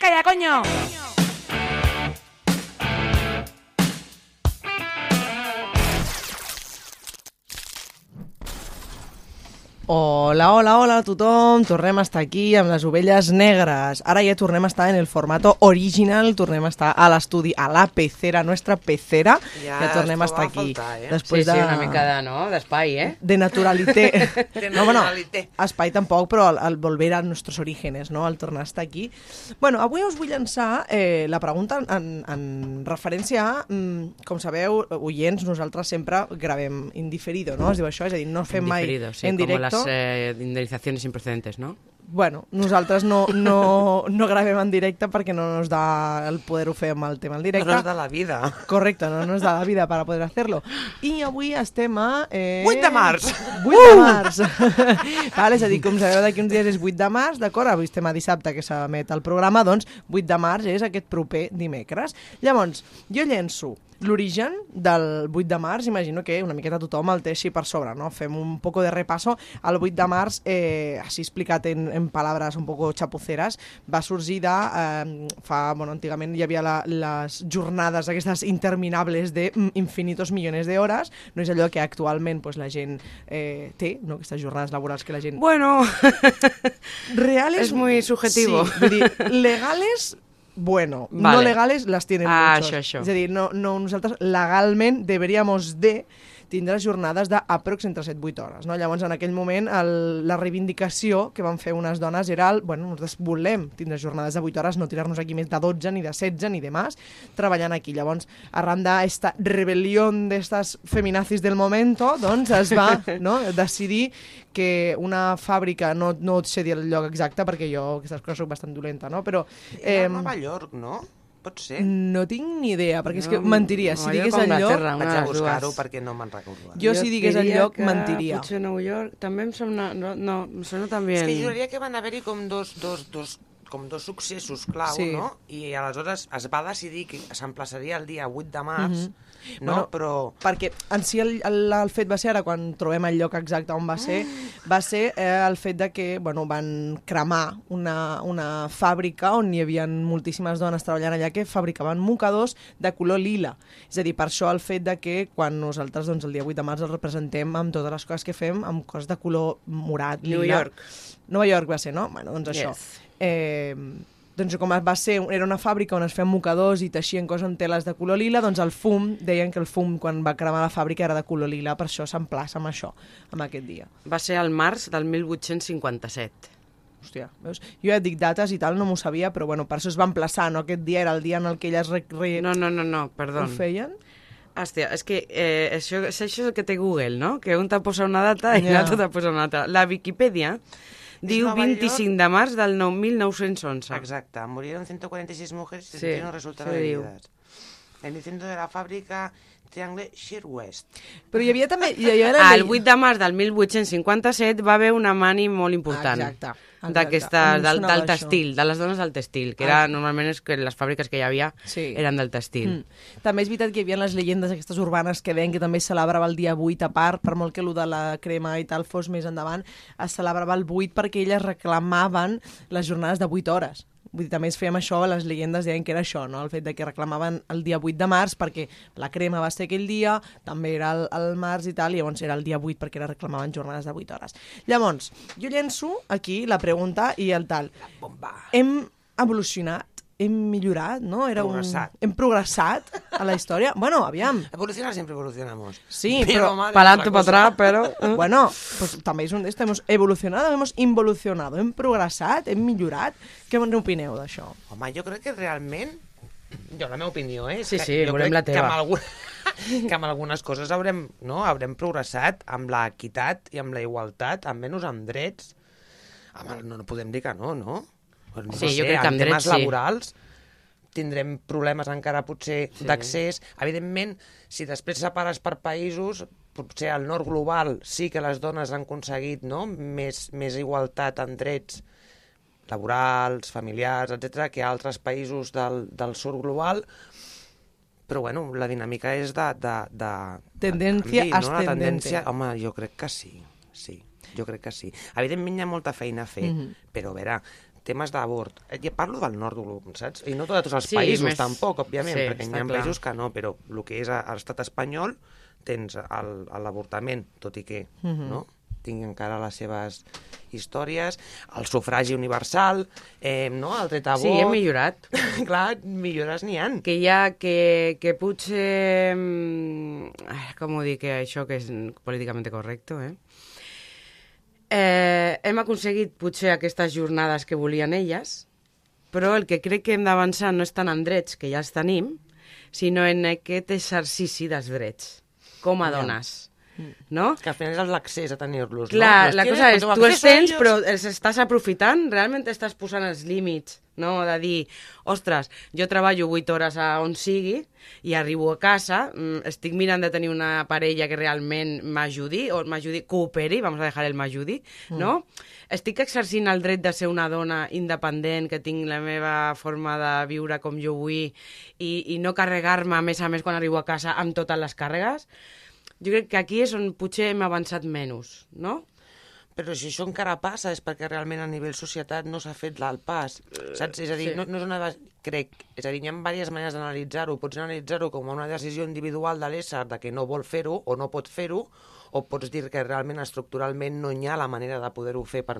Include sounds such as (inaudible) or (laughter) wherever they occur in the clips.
calla, coño! Hola, hola, hola a tothom. Tornem a estar aquí amb les ovelles negres. Ara ja tornem a estar en el formato original, tornem a estar a l'estudi, a la pecera, nostra pecera. Ja, Ja, tornem a es estar aquí. a faltar, eh? Sí, Després sí, de... una mica de, no? d'espai, eh? de naturalité. (laughs) De no, bueno, naturalité. espai tampoc, però al, al volver a nostres orígenes, no? al tornar a estar aquí. Bueno, avui us vull llançar eh, la pregunta en, en referència a, mm, com sabeu, oients, nosaltres sempre gravem indiferido, no? Es diu això, és a dir, no fem mai sí, en las eh, indemnizaciones improcedentes, ¿no? Bueno, nosaltres no, no, no gravem en directe perquè no nos da el poder-ho fer amb el tema en directe. No és de la vida. Correcte, no nos da la vida para poder hacerlo. I avui estem a... Eh... 8 de març. 8 de març. (laughs) vale, és a dir, com sabeu, d'aquí uns dies és 8 de març, d'acord? Avui estem a dissabte que s'emet el programa, doncs 8 de març és aquest proper dimecres. Llavors, jo llenço l'origen del 8 de març, imagino que una miqueta tothom el té així per sobre, no? Fem un poco de repaso. El 8 de març, eh, així explicat en, en paraules un poco chapuceras, va sorgir de... Eh, fa, bueno, antigament hi havia la, les jornades aquestes interminables de mm, infinitos millones de hores, no és allò que actualment pues, la gent eh, té, no? aquestes jornades laborals que la gent... Bueno, (laughs) Reales... Es muy subjetivo. Sí, vull dir, legales bueno, no Vale. legales las tienen Ah, muchos. això, això. És a dir, no, no, nosaltres legalment deberíamos de tindre jornades d'aprox entre 7 8 hores. No? Llavors, en aquell moment, el, la reivindicació que van fer unes dones era el, bueno, nosaltres volem tindre jornades de 8 hores, no tirar-nos aquí més de 12, ni de 16, ni de més, treballant aquí. Llavors, arran d'esta rebel·lió d'estes feminazis del momento, doncs es va (laughs) no, decidir que una fàbrica, no, no sé dir el lloc exacte perquè jo aquestes coses soc bastant dolenta, no? però Era eh, Nova York, no? Pot ser? no tinc ni idea, perquè és que No, mentiria. Si digués el lloc, una Vaig de a buscar-ho perquè no me'n recordo. Jo, si digués el lloc, que mentiria. Potser Nova York també em sembla... No, no em sona també... És que juraria que van haver-hi com dos, dos, dos, com dos successos clau, Sí. no? I aleshores es va decidir que s'emplaçaria el dia 8 de març, no? Bueno, Però... perquè en si el, el, el fet va ser, ara quan trobem el lloc exacte on va ser, va ser eh, el fet de que bueno, van cremar una, una fàbrica on hi havia moltíssimes dones treballant allà que fabricaven mocadors de color lila. És a dir, per això el fet de que quan nosaltres doncs, el dia 8 de març el representem amb totes les coses que fem, amb coses de color morat, lila. New York. Nova York va ser, no? Bueno, doncs això. Yes. Eh, doncs com va ser, era una fàbrica on es feien mocadors i teixien coses amb teles de color lila, doncs el fum, deien que el fum quan va cremar la fàbrica era de color lila, per això s'emplaça amb això, amb aquest dia. Va ser al març del 1857. Hòstia, veus? Jo ja et dic dates i tal, no m'ho sabia, però bueno, per això es va emplaçar, no? Aquest dia era el dia en el que elles re, re, No, no, no, no, perdó. ho feien. Hòstia, és que eh, això, això és el que té Google, no? Que un t'ha posat una data i Ja. l'altre t'ha posat una altra. La Viquipèdia diu Nova 25 de març del 9 1911. Exacte, murieron 146 mujeres y Sí, 31 resultaron se diu. heridas. El incendio de la fábrica Triangle Shear West. Però hi havia també... Hi havia El llei- 8 de març del 1857 va haver una mani molt important. Exacte, exacte. Del, del textil, de les dones del textil, que era, Ah. normalment és que les fàbriques que hi havia Sí. eren del textil. Mm. També és veritat que hi havia les llegendes aquestes urbanes que deien que també es celebrava el dia 8 a part, per molt que el de la crema i tal fos més endavant, es celebrava el 8 perquè elles reclamaven les jornades de 8 hores. Vull dir, també es feien això, les llegendes deien que era això, no? el fet de que reclamaven el dia 8 de març perquè la crema va ser aquell dia, també era el, el març i tal, i llavors era el dia 8 perquè reclamaven jornades de 8 hores. Llavors, jo llenço aquí la pregunta i el tal. Bomba. Hem evolucionat, hem millorat, no? Era Progressat. Un... Hem progressat a la història. Bueno, aviam. Evolucionar siempre evolucionamos. Sí, pero mal es Pa'lante, pa' atrás, pero... eh. (laughs) Bueno, pues també és un d'esto. Hemos evolucionado, hemos involucionado, hem progressat, hem millorat. Què n'opineu d'això? Home, jo crec que realment, jo la meva opinió, eh? Sí, que sí, jo volem la Que teva. amb, algun... (laughs) que amb algunes coses haurem, no? haurem progressat amb l'equitat i amb la igualtat, almenys amb drets. Home, no, no podem dir que no, no? No Sí, sé, jo crec que amb en temes drets sí. laborals tindrem problemes encara potser sí. d'accés. Evidentment, si després separes per països, potser al nord global sí que les dones han aconseguit no? més, més igualtat en drets laborals, familiars, etc que a altres països del, del sud global, però bueno, la dinàmica és de... de, de Tendència de canvi, no? La ascendente. tendència, home, jo crec que sí, sí. Jo crec que sí. Evidentment hi ha molta feina a fer, mm. -hmm. però a veure, temes d'abort. Eh, Ja parlo del nord, global, saps? I no de tots els Sí, països, més- tampoc, òbviament, sí, perquè hi ha clar. països que no, però el que és a, a l'estat espanyol tens l'avortament, tot i que Mhm. no? tingui encara les seves històries, el sufragi universal, eh, no? el dret a vot... Sí, hem millorat. (laughs) Clar, millores n'hi ha. que hi ha que, que potser... mm, Com ho dic, que això que és políticament correcte, eh? Eh? Hem aconseguit potser aquestes jornades que volien elles, però el que crec que hem d'avançar no és tant en drets, que ja els tenim, sinó en aquest exercici dels drets, com a Ja. Dones. No? Que al final és l'accés a tenir-los. Clar, no? la tienes, cosa és, tu els tens, però els estàs aprofitant? Realment estàs posant els límits, no? De dir, ostres, jo treballo 8 hores a on sigui i arribo a casa, mm, estic mirant de tenir una parella que realment m'ajudi, o m'ajudi, cooperi, vamos a dejar el m'ajudi, no? Estic exercint el dret de ser una dona independent, que tinc la meva forma de viure com jo vull i, i no carregar-me, a més a més, quan arribo a casa amb totes les càrregues. Jo crec que aquí és on potser hem avançat menys, no? Però si això encara passa és perquè realment a nivell societat no s'ha fet l'alt pas, saps? És a dir, sí. no, no és una... Crec, és a dir, hi ha diverses maneres d'analitzar-ho. Pots analitzar-ho com una decisió individual de l'ésser de que no vol fer-ho o no pot fer-ho, o pots dir que realment estructuralment no hi ha la manera de poder-ho fer per...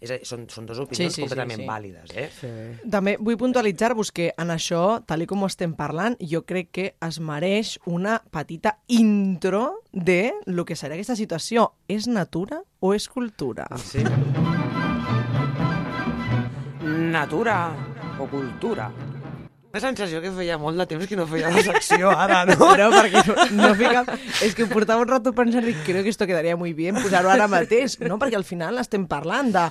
És a dir, són, són dues opinions sí, sí, completament sí. vàlides, eh? Sí. També vull puntualitzar-vos que en això, tal i com ho estem parlant, jo crec que es mereix una petita intro de lo que serà aquesta situació. És natura o és cultura? Sí. Natura o cultura. La sensació que feia molt de temps que no feia la secció (laughs) ara, no? Però perquè no, no fica... És que portava un rato pensant i crec que esto quedaria muy bien posar-ho ara mateix, no? Perquè al final estem parlant de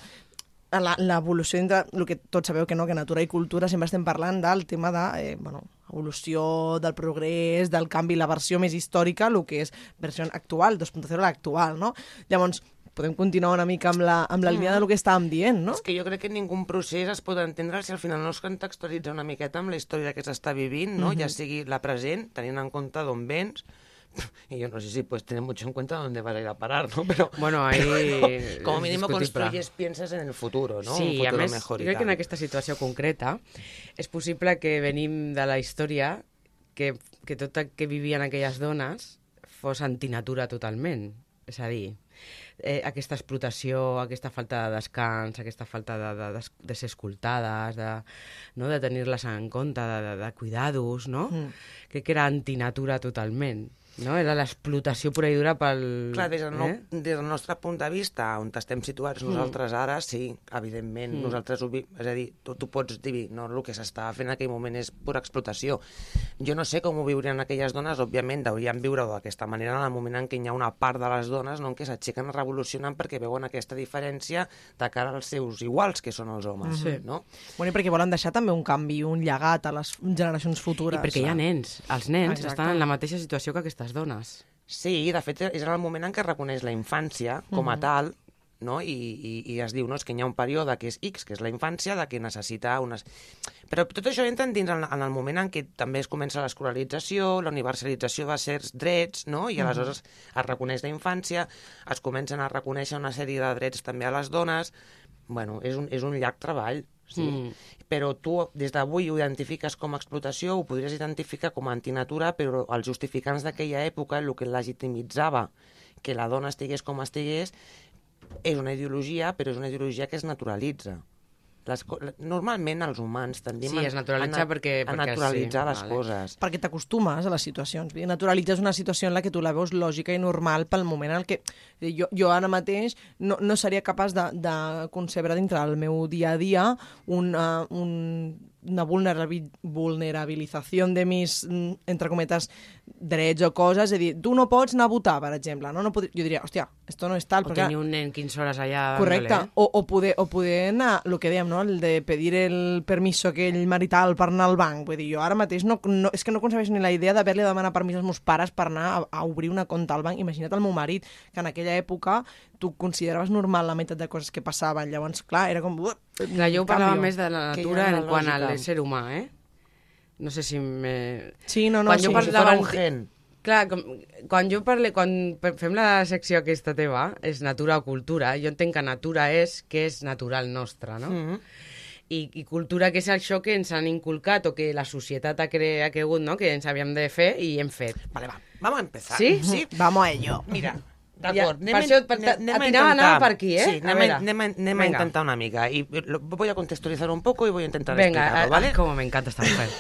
la- l'evolució entre el que tots sabeu que no, que natura i cultura sempre estem parlant del tema de, eh, bueno, evolució, del progrés, del canvi, la versió més històrica, el que és versió actual, 2.0 l'actual, no? Llavors, podem continuar una mica amb la, amb la línia del que estàvem dient, no? És que jo crec que ningú procés es pot entendre si al final no es contextualitza una miqueta amb la història que s'està vivint, no? ja sigui la present, tenint en compte d'on vens, (laughs) y yo no sé si puedes tener mucho en cuenta dónde vas a ir a parar, ¿no? Pero, Bueno, ahí como es mínimo discutible. construyes, pienses en el futuro, no? Sí, Un a futuro més, mejor jo y crec que en aquesta situació concreta és possible que venim de la història que, que tot el que vivien aquelles dones fos antinatura totalment. És a dir, eh, aquesta explotació, aquesta falta de descans, aquesta falta de, de, de, de ser escoltades, de, no, de tenir-les en compte, de, de, de cuidar-los, no? Mm. Crec que era antinatura totalment. No? Era l'explotació pura i dura pel... Clar, des del, no, eh? des del nostre punt de vista, on estem situats nosaltres ara, sí, evidentment, mm. nosaltres ho vi... És a dir, tu, tu pots dir, no, el que s'estava fent en aquell moment és pura explotació. Jo no sé com ho viurien aquelles dones, òbviament, deurien viure-ho d'aquesta manera en el moment en què hi ha una part de les dones no, en què s'aixequen revolucionant perquè veuen aquesta diferència de cara als seus iguals, que són els homes, Sí. no? Bueno, i perquè volen deixar també un canvi, un llegat a les generacions futures. I perquè hi ha nens. Els nens Exacte. estan en la mateixa situació que aquestes dones. Sí, de fet, és en el moment en què reconeix la infància com a tal, no? I, i, i es diu no? és que hi ha un període que és X, que és la infància, de que necessita unes... Però tot això entra dins en, en el moment en què també es comença l'escolarització, la universalització de certs drets, no? i aleshores es reconeix la infància, es comencen a reconèixer una sèrie de drets també a les dones... Bueno, és un, és un llarg treball, sí. Mm. Però tu, des d'avui, ho identifiques com a explotació, ho podries identificar com a antinatura, però els justificants d'aquella època, el que legitimitzava que la dona estigués com estigués, és una ideologia, però és una ideologia que es naturalitza. Les, normalment els humans tendim Sí, es naturalitza a, perquè- a perquè naturalitzar sí, les vale. coses. perquè t'acostumes a les situacions. Vull dir, Naturalitzes una situació en la que tu la veus lògica i normal pel moment en el que... Jo, jo ara mateix no, no seria capaç de, de concebre dintre del meu dia a dia una, un, una vulnerabi vulnerabilització de mis, mm, entre cometes, drets o coses. És a dir, tu no pots anar a votar, per exemple. No? No podri... Jo diria, hòstia, esto no és tal. O perquè- tenir un nen 15 hores allà... Correcte, dándole, o, o, poder, o poder anar, el que dèiem, no? el de pedir el permiso aquell marital per anar al banc. Vull dir, jo ara mateix no, no, és que no concebeix ni la idea d'haver-li de demanar permís als meus pares per anar a, a obrir una compte al banc. Imagina't el meu marit, que en aquella època tu consideraves normal la meitat de coses que passaven. Llavors, clar, era com... Uh, Clar, jo ho parlava més de la natura en quant a lògica. l'ésser humà, eh? No sé si me... Sí, no, no, Quan jo sí. Si parlava fora un en- gen. Clar, com, quan jo parle, quan fem la secció aquesta teva, és natura o cultura, jo entenc que natura és que és natural nostre, no? Mm -hmm. I, I cultura que és això que ens han inculcat o que la societat ha, cre ha cregut, no?, que ens havíem de fer i hem fet. Vale, va, vamos a empezar. Sí? Sí. Vamos a ello. Mira, Ja, d'acord, per això, per- atinava- anava per aquí, eh? Sí, A anem, a, anem, a, anem a Venga. intentar una mica. Y lo- voy a contextualizar un poco y voy a intentar Venga, explicarlo, a- ¿vale? a- com m'encanta esta mujer. (laughs)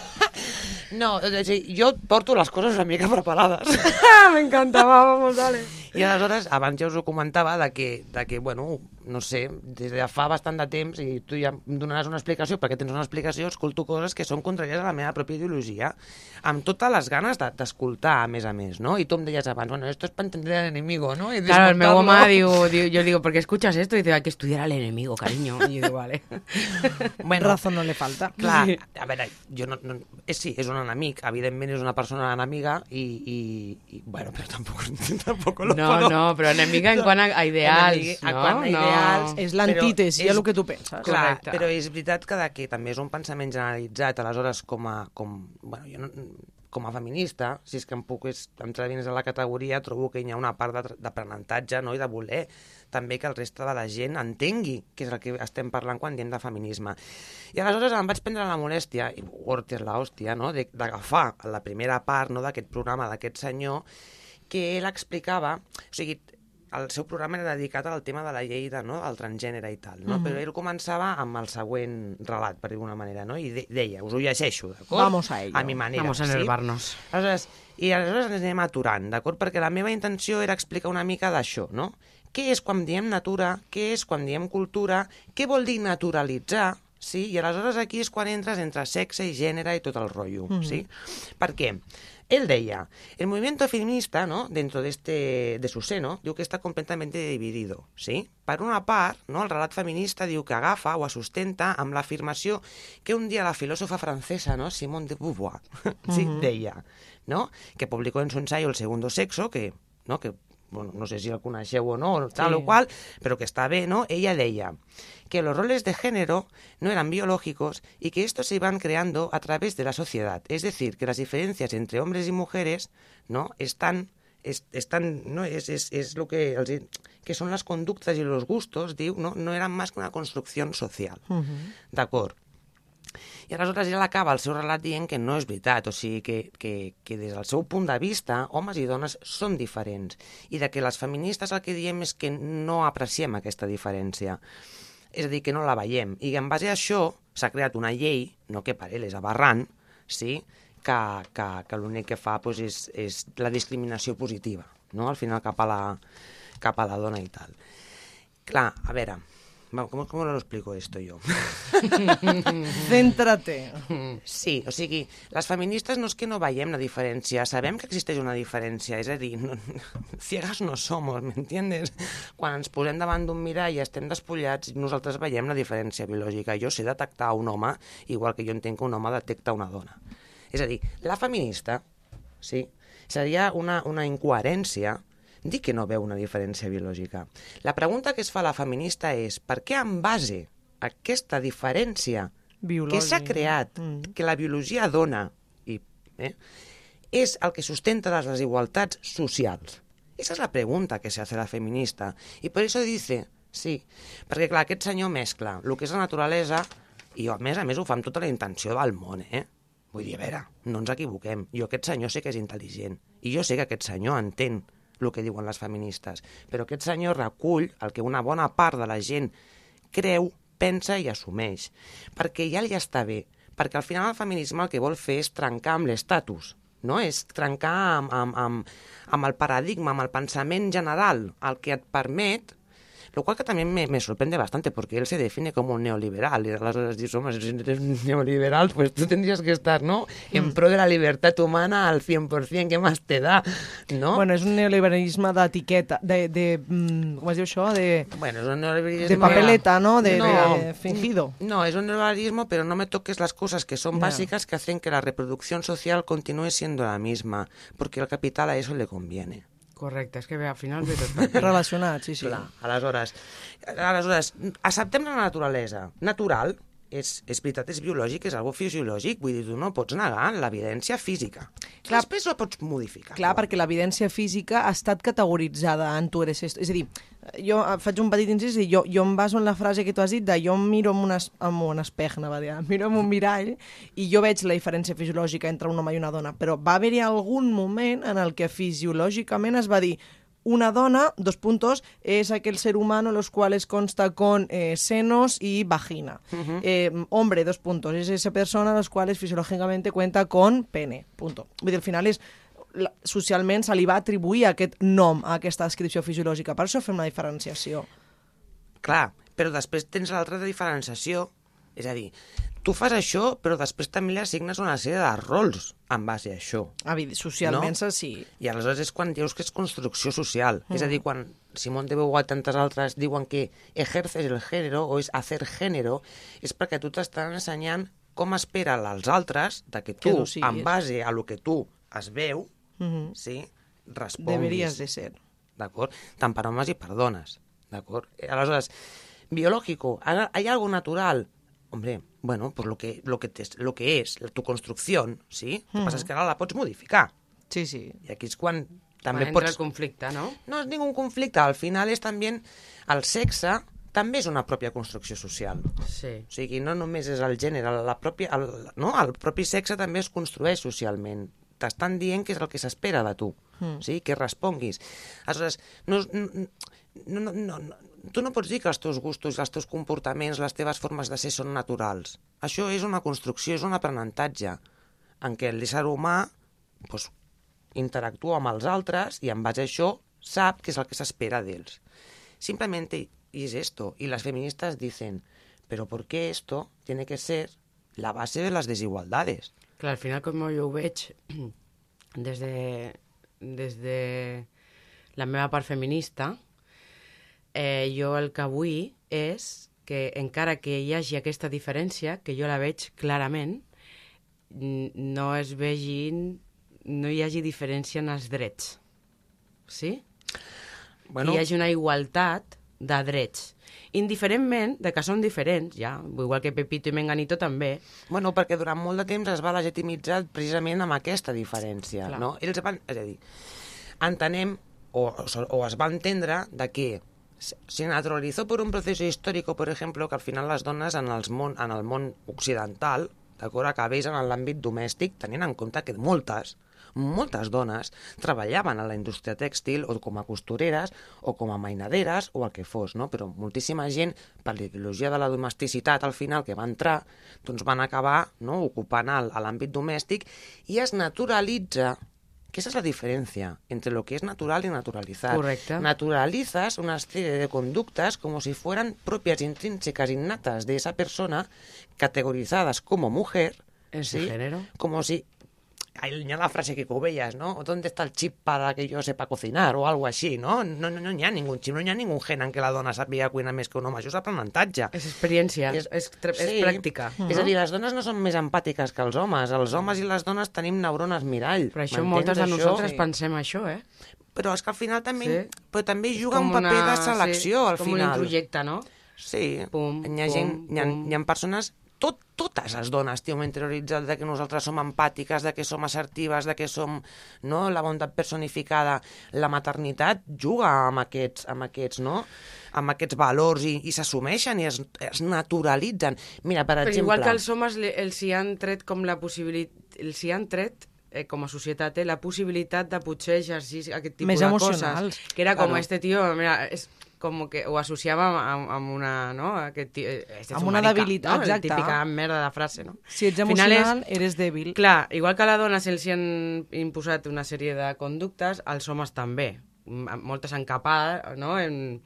No, a jo porto les coses una mica preparades. (laughs) m'encanta, va, vamos, dale. I aleshores, abans ja us ho comentava, de que, de que bueno, no sé, des de fa bastant de temps, i tu ja em donaràs una explicació, perquè tens una explicació, escolto coses que són contràries a la meva pròpia ideologia, amb totes les ganes de- d'escoltar, a més a més, no? I tu em deies abans, bueno, esto es para entender al enemigo, ¿no? Y Claro, el meu home diu, diu, yo le digo, ¿por qué escuchas esto? Y dice, hay que estudiar al enemigo, cariño. Y yo digo, vale. (laughs) Bueno, Razón no le falta. Clar, Sí. a veure, jo no, no, és, sí, és un enemic, evidentment és una persona enemiga i, i, i bueno, però tampoc, (laughs) tampoc lo No, puedo... no, però enemiga en (laughs) quant a, a ideals, Enemiga en no? quant a no. Ideals. És l'antítesi a el que tu penses. Clar, Correcte. però és veritat que, de que també és un pensament generalitzat, aleshores com a, com, bueno, jo no, com a feminista, si és que em puc és, entrar dins de la categoria, trobo que hi ha una part d'aprenentatge no? i de voler també que el reste de la gent entengui que és el que estem parlant quan diem de feminisme. I aleshores em vaig prendre la molèstia, i Word és l'hòstia, no? de- d'agafar la primera part no? d'aquest programa d'aquest senyor que ell explicava, o sigui, el seu programa era dedicat al tema de la llei de, no, del transgènere i tal, no? però ell començava amb el següent relat, per dir-ho manera, no? i de deia, us ho llegeixo, d'acord? Vamos a ello. A mi manera, Vamos a sí? enervar-nos. Aleshores, I aleshores ens anem aturant, d'acord? Perquè la meva intenció era explicar una mica d'això, no? Què és quan diem natura? Què és quan diem cultura? Què vol dir naturalitzar? Sí? I aleshores aquí és quan entres entre sexe i gènere i tot el rotllo, mm -hmm. sí? Per què? Él deia, el movimiento feminista, ¿no? dentro de este de su seno, diu que està completamente dividido, ¿sí? Per una part, no? el relat feminista diu que agafa o sustenta amb l'afirmació que un dia la filòsofa francesa, no? Simone de Beauvoir, (laughs) sí, deia, no? que publicó en su ensayo El segundo sexo, que, no? que bueno, no sé si el coneixeu o no, tal Sí. o qual, però que està bé, ¿no? Ella deia que los roles de género no eran biológicos y que estos se iban creando a través de la sociedad. Es decir, que las diferencias entre hombres y mujeres no están es, están, no, es, es, es lo que, que són les conductes i els gustos, diu, no, no eren més que una construcció social. D'acord. I aleshores ell acaba el seu relat dient que no és veritat, o sigui que, que, que des del seu punt de vista, homes i dones són diferents, i de que les feministes el que diem és que no apreciem aquesta diferència. És a dir, que no la veiem. I en base a això s'ha creat una llei, no que per ell és aberrant, sí? que, que, que l'únic que fa doncs, és, és la discriminació positiva, no? al final cap a la, cap a la dona i tal. Clar, a veure, com, com lo explico esto yo? (laughs) Céntrate. Sí, o sigui, les feministes no és que no veiem la diferència, sabem que existeix una diferència, és a dir, no, (laughs) ciegas no somos, ¿m'entiendes? Quan ens posem davant d'un mirall i estem despullats, nosaltres veiem la diferència biològica. Jo sé detectar un home, igual que jo entenc que un home detecta una dona. És a dir, la feminista, sí, seria una, una incoherència dir que no veu una diferència biològica. La pregunta que es fa la feminista és per què en base a aquesta diferència que s'ha creat, Mm. que la biologia dona, i, eh, és el que sustenta les desigualtats socials. Esa es la pregunta que se hace la feminista. I per això dice, sí, perquè clar, aquest senyor mescla el que és la naturalesa i a més a més ho fa amb tota la intenció del món, eh? Vull dir, a veure, no ens equivoquem. Jo aquest senyor sé que és intel·ligent i jo sé que aquest senyor entén el que diuen les feministes, però aquest senyor recull el que una bona part de la gent creu, pensa i assumeix, perquè ja li està bé, perquè al final el feminisme el que vol fer és trencar amb l'estatus, no? és trencar amb, amb, amb, amb el paradigma, amb el pensament general, el que et permet Lo cual que también me, me sorprende bastante porque él se define como un neoliberal y aleshores dius, home, si eres un (laughs) neoliberal, pues tú tendrías que estar, ¿no?, en pro de la libertad humana al 100%, ¿qué más te da? ¿No? Bueno, és un neoliberalisme d'etiqueta, de, de, mm, com es diu això? De, Bueno, es un neoliberalismo... de papeleta, ¿no? De, No. de fingido. No, es un neoliberalismo, pero no me toques las cosas que son básicas que hacen que la reproducción social continúe siendo la misma, porque al capital a eso le conviene. Correcte, és que bé, al final ve tot per. (laughs) Relacionat, sí, sí. Clar, aleshores, aleshores, acceptem la naturalesa natural, és, és veritat, és biològic, és algo fisiològic, vull dir, tu no pots negar l'evidència física. Clar. Després ho pots modificar. Clar, però- perquè l'evidència física ha estat categoritzada en tu eres esto. És a dir, jo eh, faig un petit incís i jo, jo em baso en la frase que tu has dit de jo em miro en un, es, en un espec, anava a dir, miro en un mirall i jo veig la diferència fisiològica entre un home i una dona, però va haver-hi algun moment en el que fisiològicament es va dir una dona, dos puntos, es aquel ser humano los cuales consta con eh, senos y vagina. Eh, hombre, dos puntos, es esa persona los cuales fisiológicamente cuenta con pene, punto. Vull dir, al final és la- socialment se li va atribuir aquest nom a aquesta descripció fisiològica. Per això fem una diferenciació. Clar, però després tens l'altra diferenciació, és a dir, tu fas això, però després també li assignes una sèrie de rols en base a això. Evident, socialment No? sí. I aleshores és quan dius que és construcció social. Mm. És a dir, quan Simón de Beauvoir i tantes altres diuen que ejerces el género o és hacer género, és perquè tu t'estan ensenyant com espera els altres de que Que tu, siguis. en base a lo que tu es veu, Mhm. sí, responguis. Deberies de ser. d'acord? Tant per homes i per dones, d'acord? Aleshores, biológico, ¿hay hay algo natural? Hombre, bueno, pues lo que, lo que, te, lo que es tu construcción, ¿sí? El que passa és que ara la pots modificar. Sí, sí. I aquí és quan Quan també entra el pots... conflicte, no? No és ningú conflicte, al final és també... El sexe també és una pròpia construcció social. Sí. O sigui, no només és el gènere, la pròpia, el, no? el propi sexe també es construeix socialment. T'estan dient que és el que s'espera de tu, mm. sí? que responguis. Aleshores, no, no, no, no, tu no pots dir que els teus gustos, els teus comportaments, les teves formes de ser són naturals. Això és una construcció, és un aprenentatge en què l'ésser humà pues, interactua amb els altres i en base a això sap què és el que s'espera d'ells. Simplemente y es esto. Y las feministas dicen, pero ¿por qué esto tiene que ser la base de las desigualdades? Clar, al final, com jo ho veig, (clears throat) des de, des de la meva part feminista, eh, jo el que vull és que encara que hi hagi aquesta diferència, que jo la veig clarament, no es vegin, no hi hagi diferència en els drets. Sí? Bueno, que hi hagi una igualtat de drets. Indiferentment de que són diferents, ja, igual que Pepito i Menganito també, bueno, perquè durant molt de temps es va legitimitzar precisament amb aquesta diferència, Clar. no? Ells van, és a dir, entenem, o, o es va entendre de que se naturalizó por un proceso histórico, por ejemplo, que al final les dones en, els món, en el món occidental, d'acord, acabés en l'àmbit domèstic, tenint en compte que moltes, moltes dones treballaven a la indústria tèxtil o com a costureres o com a mainaderes o el que fos, no? però moltíssima gent, per la ideologia de la domesticitat al final que va entrar, doncs van acabar no? ocupant l'àmbit domèstic i es naturalitza que esa es la diferencia entre lo que es natural y naturalizar. Correcte. Naturalizas una serie de conductas como si fueran propias intrínsecas innatas de esa persona, categorizadas como mujer. En su género. Como si... Hay la frase que cobellas, ¿no? ¿Dónde está el chip para que yo sepa cocinar? O algo así, no? No, no, no hi ha ningún chip, no hi ha ningún gen en què la dona sàpiga cuinar més que un home. Això és aprenentatge. és experiència, és, és, és pràctica. És a dir, les dones no són més empàtiques que els homes. Els homes i les dones tenim neurones mirall. Per això moltes de nosaltres Sí. pensem això, eh? Però és que al final també, Sí. però també juga Com un paper una- de selecció, sí, al com final. un introjecte, no? Sí, Pum, hi ha, gent, pum, hi ha, hi ha persones, tot, totes les dones tio, hem interioritzat de que nosaltres som empàtiques, de que som assertives, de que som no, la bondat personificada. La maternitat juga amb aquests, amb aquests, no? amb aquests valors i, i s'assumeixen i es, es naturalitzen. Mira, per Però exemple... igual que els homes els hi han tret com la possibilitat... Els hi han tret eh, com a societat, eh, la possibilitat de potser exercir aquest tipus Més de coses. Que era com Claro. este tío, mira, és com que ho associava amb, amb, una, no? Aquest eh, este és Amb un una debilitat, no? exacte. La típica merda de frase, no? Si ets Al final emocional, eres dèbil. Clar, igual que a la dona se'ls han imposat una sèrie de conductes, als homes també. Moltes encapades, no? En...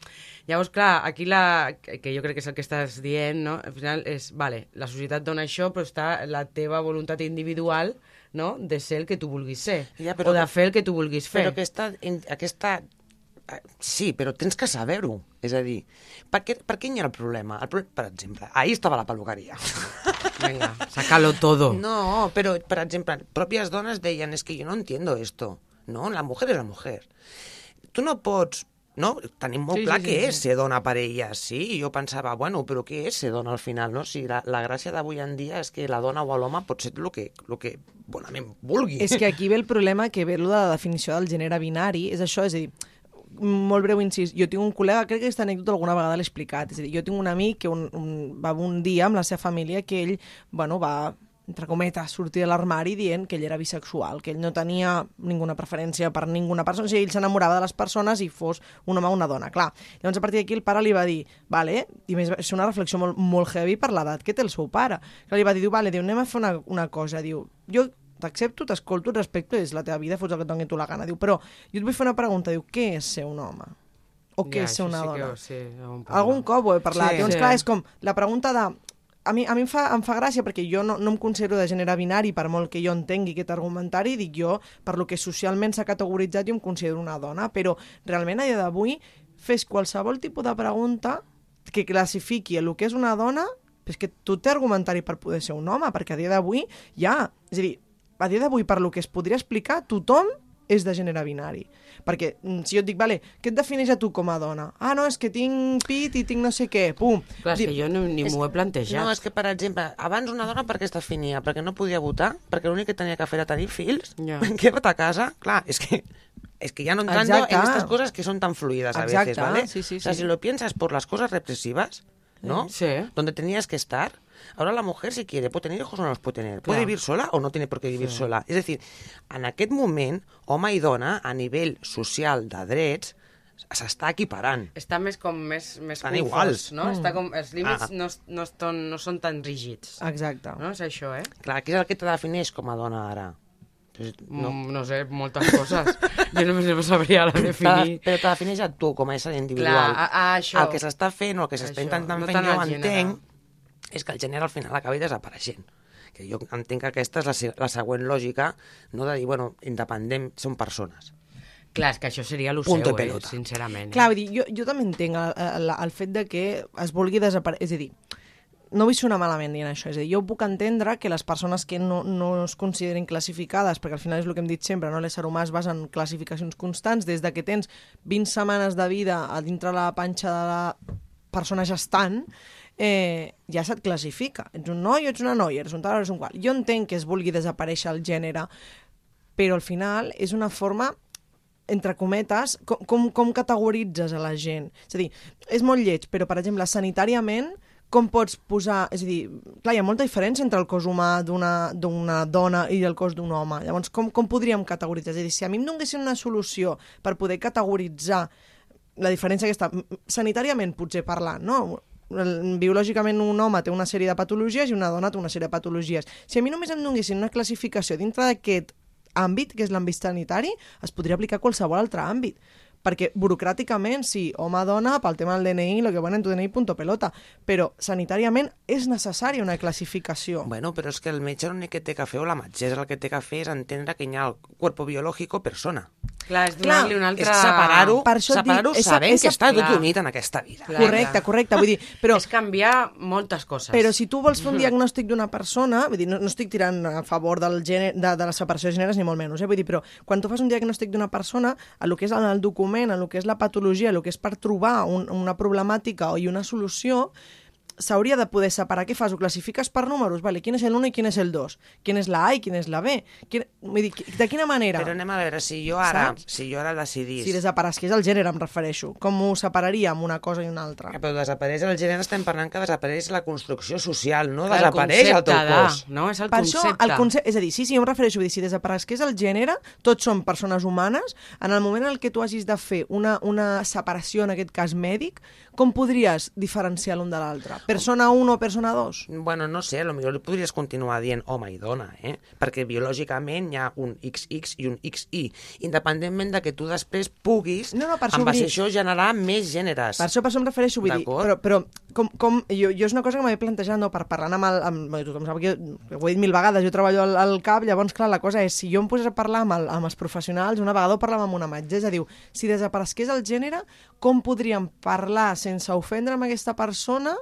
Llavors, clar, aquí la... que jo crec que és el que estàs dient, no? Al final és, vale, la societat dona això, però està la teva voluntat individual, no?, de ser el que tu vulguis ser. Ja, però o de fer el que tu vulguis fer. Però aquesta, aquesta... eh, Sí, però tens que saber-ho. És a dir, per què, per què hi ha el problema? El pro... Per exemple, ahir estava la peluqueria. Venga, sácalo todo. (laughs) No, pero, por ejemplo, propias dones deien, es que yo no entiendo esto. No, la mujer es la mujer. Tu no pots no? Tenim molt Sí, sí, clar sí, sí, sí, què sí. és ser dona per elles, sí? I jo pensava, bueno, però què és ser dona al final, no? Si la, la gràcia d'avui en dia és que la dona o l'home pot ser el que, el que bonament vulgui. És que aquí ve el problema que ve lo de la definició del gènere binari, és això, és a dir, molt breu incís, jo tinc un col·lega, crec que aquesta anècdota alguna vegada l'he explicat, és a dir, jo tinc un amic que un, un, va un dia amb la seva família que ell, bueno, va entre cometes, sortir de l'armari dient que ell era bisexual, que ell no tenia ninguna preferència per ninguna persona, o sigui, ell s'enamorava de les persones i fos un home o una dona, clar. Llavors, a partir d'aquí, el pare li va dir, vale, i més, és una reflexió molt, molt heavy per l'edat que té el seu pare. Que li va dir, vale, diu, anem a fer una, una cosa, diu, jo t'accepto, t'escolto, et respecto, és la teva vida, fots el que et doni tu la gana. Diu, però jo et vull fer una pregunta, diu, què és ser un home? O què Ja, és ser una sí dona? Que, sí, algun Algun cop ho he parlat. Sí. Llavors, Sí. clar, és com la pregunta de... A mi, a mi em, fa, em fa gràcia perquè jo no, no em considero de gènere binari per molt que jo entengui aquest argumentari, dic jo, per lo que socialment s'ha categoritzat, jo em considero una dona, però realment a dia d'avui fes qualsevol tipus de pregunta que classifiqui el que és una dona, però és que tu té argumentari per poder ser un home, perquè a dia d'avui ja, és a dir, a dia d'avui per lo que es podria explicar, tothom és de gènere binari. Perquè mm, si jo et dic, vale, què et defineix a tu com a dona? Ah, no, és que tinc pit i tinc no sé què, pum. Clar, és que jo no, ni m'ho he plantejat. No, és que, per exemple, abans una dona per què es definia? Perquè no podia votar? Perquè l'únic que tenia que fer era tenir fills? Ja. (laughs) Queda't a casa? Clar, és que, es que ya no entrando Exacte. en estas cosas que son tan fluidas a Exacte, veces, ¿vale? sí, sí, O sea, sí. si lo piensas por las cosas represivas, ¿no? Sí. Donde tenías que estar. Ahora la mujer, si quiere, puede tener hijos o no los puede tener. Puede Clar. vivir sola o no tiene por qué vivir sola. És a dir, en aquest moment, home i dona, a nivell social de drets, s'està equiparant. Està més com més, més Estan confós, iguals. no? Està com, els límits Ah. no, no, eston, no són tan rígids. Exacte. No? És això, eh? Clar, què és el que te defineix com a dona ara? Pues, No, no. mm, no sé, moltes coses. (laughs) jo només no sabria Te- definir. Però te defineix a tu com a ésser individual. Clar, a, a, això. El que s'està fent o el que s'està intentant no fer, tant jo entenc, és que el gènere al final acabi desapareixent. Que jo entenc que aquesta és la, la següent lògica, no de dir, bueno, independent, són persones. Clar, és que això seria el seu, eh, sincerament. Clar, vull dir, jo, jo també entenc el, el, el fet de que es vulgui desaparèixer... És a dir, no vull sonar malament dient això, és a dir, jo puc entendre que les persones que no, no es considerin classificades, perquè al final és el que hem dit sempre, no? l'ésser humà es basa en classificacions constants, des de que tens 20 setmanes de vida a dintre la panxa de la persona gestant, eh, ja se't classifica. Ets un noi o ets una noia, eres un tal o eres un qual. Jo entenc que es vulgui desaparèixer el gènere, però al final és una forma entre cometes, com, com, com categoritzes a la gent? És a dir, és molt lleig, però, per exemple, sanitàriament, com pots posar... És a dir, clar, hi ha molta diferència entre el cos humà d'una dona i el cos d'un home. Llavors, com, com podríem categoritzar? És a dir, si a mi em donessin una solució per poder categoritzar la diferència aquesta, sanitàriament potser parlant, no? Biològicament un home té una sèrie de patologies i una dona té una sèrie de patologies. Si a mi només em donessin una classificació dintre d'aquest àmbit, que és l'àmbit sanitari, es podria aplicar a qualsevol altre àmbit. Perquè burocràticament, sí, home-dona, pel tema del DNI, lo que ponen tu DNI, punto pelota. Però sanitàriament és necessària una classificació. Bueno, però és que el metge l'únic que té fer, o la metgessa el que té fer és entendre que hi ha el cuerpo biológico persona. Clar, és donar-li un altre... És separar-ho Per això et separar dic, és- sabent és- que està clar. tot unit en aquesta vida. Clar, correcte, clar. correcte. Vull dir, però És canviar moltes coses. Però si tu vols fer un (laughs) diagnòstic d'una persona, vull dir, no, no estic tirant a favor del gènere, de, de la separació de gèneres ni molt menys, eh? vull dir, però quan tu fas un diagnòstic d'una persona, a lo que és en el document, a lo que és la patologia, a lo que és per trobar un, una problemàtica i una solució, s'hauria de poder separar. Què fas? Ho classifiques per números? Vale, quin és el 1 i quin és el 2? Quin és la A i quin és la B? Quin... Vull dir, de quina manera? Però anem a veure, si jo ara, Saps? si jo ara decidís... Si desaparegués el gènere, em refereixo. Com ho separaríem una cosa i una altra? Eh, Però desapareix el gènere, estem parlant que desapareix la construcció social, no Clar, el desapareix el teu de, cos. No? És el per concepte. això, el concepte, és a dir, sí, sí, jo em refereixo, dir, si desaparegués el gènere, tots som persones humanes, en el moment en el que tu hagis de fer una, una separació, en aquest cas mèdic, com podries diferenciar l'un de l'altre? Persona 1 o persona 2? Bueno, no sé, potser li podries continuar dient home i dona, eh? Perquè biològicament hi ha un XX i un XY, independentment de que tu després puguis, No, no, per en base això, generar més gèneres. Per això, per això em refereixo, vull dir, però, però com, com, jo, jo és una cosa que m'he plantejat, no, per parlar amb el... Amb, tothom sap que, jo, ho he dit mil vegades, jo treballo al, al CAP, llavors, clar, la cosa és, si jo em posés a parlar amb, el, amb els professionals, una vegada ho parlàvem amb una metgessa, diu, si desaparegués el gènere, com podríem parlar sense ofendre amb aquesta persona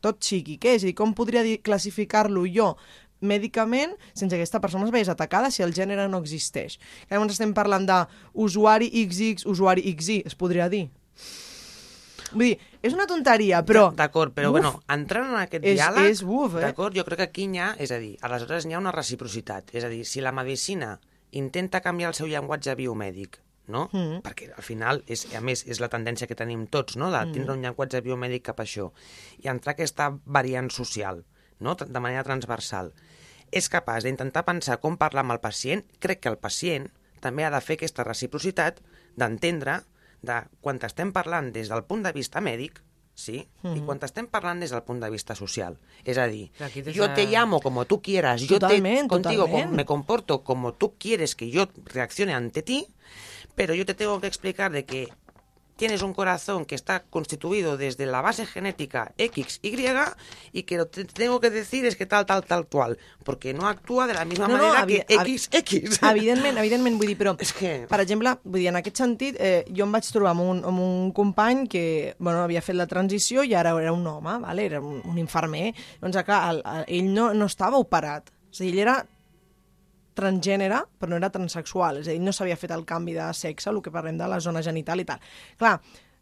tot xiqui, què és? Dir, com podria classificar-lo jo mèdicament sense que aquesta persona es veiés atacada si el gènere no existeix. Llavors estem parlant d'usuari XX, usuari XY, es podria dir. Vull dir, és una tonteria, però... D'acord, però Uf, bueno, entrant en aquest és- diàleg... és uf, eh? D'acord, jo crec que aquí hi ha... És a dir, aleshores hi ha una reciprocitat. És a dir, si la medicina intenta canviar el seu llenguatge biomèdic, no? Mm. Perquè al final, és, a més, és la tendència que tenim tots, no? De Mm. tindre un llenguatge biomèdic cap a això. I entrar aquesta variant social, no? De manera transversal. És capaç d'intentar pensar com parlar amb el pacient. Crec que el pacient també ha de fer aquesta reciprocitat d'entendre de quan estem parlant des del punt de vista mèdic, sí? I quan estem parlant des del punt de vista social. És a dir, de- te llamo como tú quieras, yo te, contigo com- me comporto como tú quieres que yo reaccione ante ti, pero yo te tengo que explicar de que tienes un corazón que está constituido desde la base genética XY y que lo que te tengo que decir es que tal, tal, tal, cual, porque no actúa de la misma manera evi- que XX. (laughs) Evidentment, evidentment, vull dir, però... És que- Per exemple, vull dir, en aquest sentit, eh, jo em vaig trobar amb un, amb un company que bueno, havia fet la transició i ara era un home, vale? era un, un infermer. Doncs, clar, el, el, ell no, no estava operat. És a dir, ell era transgènere, però no era transexual. És a dir, no s'havia fet el canvi de sexe, el que parlem de la zona genital i tal. Clar,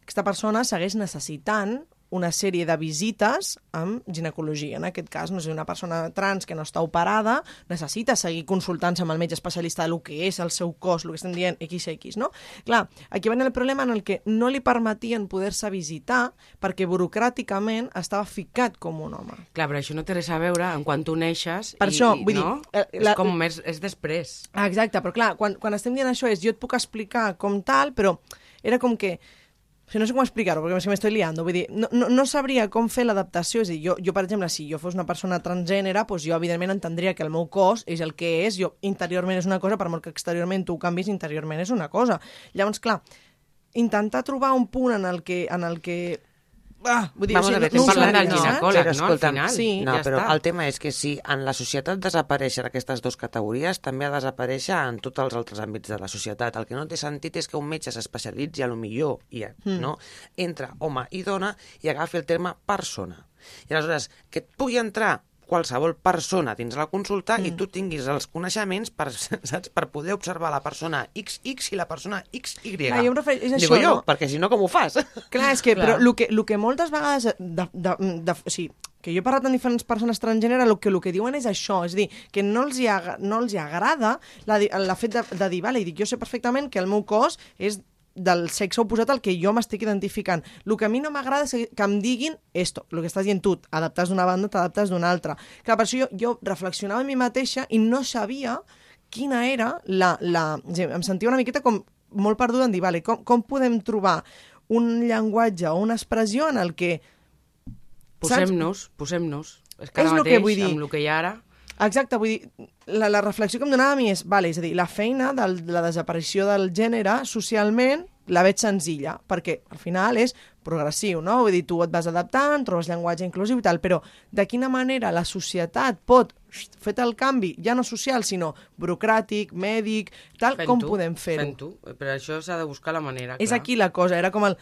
aquesta persona segueix necessitant una sèrie de visites amb ginecologia. En aquest cas, no sé, una persona trans que no està operada necessita seguir consultant-se amb el metge especialista de lo que és el seu cos, el que estem dient XX, no? Clar, aquí va el problema en el que no li permetien poder-se visitar perquè burocràticament estava ficat com un home. Clar, però això no té res a veure en quan tu neixes Per i, això, i, vull dir, no? eh, és la- com més... És després. Ah, exacte, però clar, quan, quan estem dient això és jo et puc explicar com tal, però era com que o sigui, no sé com explicar-ho, perquè és que m'estoy liando. Vull dir, no, no, no sabria com fer l'adaptació. És a dir, jo, jo, per exemple, si jo fos una persona transgènere, doncs jo, evidentment, entendria que el meu cos és el que és, jo interiorment és una cosa, per molt que exteriorment tu ho canvis, interiorment és una cosa. Llavors, clar, intentar trobar un punt en el que... En el que ah, vull dir, Vamos a ver, estem parlant del ginecòleg, Però, no, al final. Sí, no, ja però està. el tema és que si en la societat desapareixen aquestes dues categories, també ha de desaparèixer en tots els altres àmbits de la societat. El que no té sentit és que un metge s'especialitzi a lo millor i, Hmm. no, entre home i dona i agafi el terme persona. I aleshores, que et pugui entrar qualsevol persona dins la consulta Hmm. i tu tinguis els coneixements per, (laughs) saps, per poder observar la persona XX i la persona XY. Clar, jo em refereixo- és Digo això, jo, no? perquè si no, com ho fas? (laughs) Clar, és que, Clar. però el que, el que moltes vegades, de, de, de, o sigui, que jo he parlat amb diferents persones transgènere, el que, el que diuen és això, és dir, que no els hi, ag no els hi agrada la, el fet de, de dir, vale, i dic, jo sé perfectament que el meu cos és del sexe oposat al que jo m'estic identificant. El que a mi no m'agrada és que em diguin esto, el que estàs dient tu, adaptes d'una banda, t'adaptes d'una altra. Clar, per això jo, jo reflexionava en mi mateixa i no sabia quina era la... la... Em sentia una miqueta com molt perduda en dir, vale, com, com podem trobar un llenguatge o una expressió en el que... Posem-nos, posem-nos. És que ara És lo mateix, que vull dir. amb el que hi ha ara... Exacte, vull dir, la, la reflexió que em donava a mi és, vale, és a dir, la feina de la desaparició del gènere socialment la veig senzilla, perquè al final és progressiu, no? Vull dir, tu et vas adaptant, trobes llenguatge inclusiu i tal, però de quina manera la societat pot fer el canvi, ja no social, sinó burocràtic, mèdic, tal, com Fent-ho, podem fer-ho? Fent-ho. Per això s'ha de buscar la manera, És clar. aquí la cosa, era com el...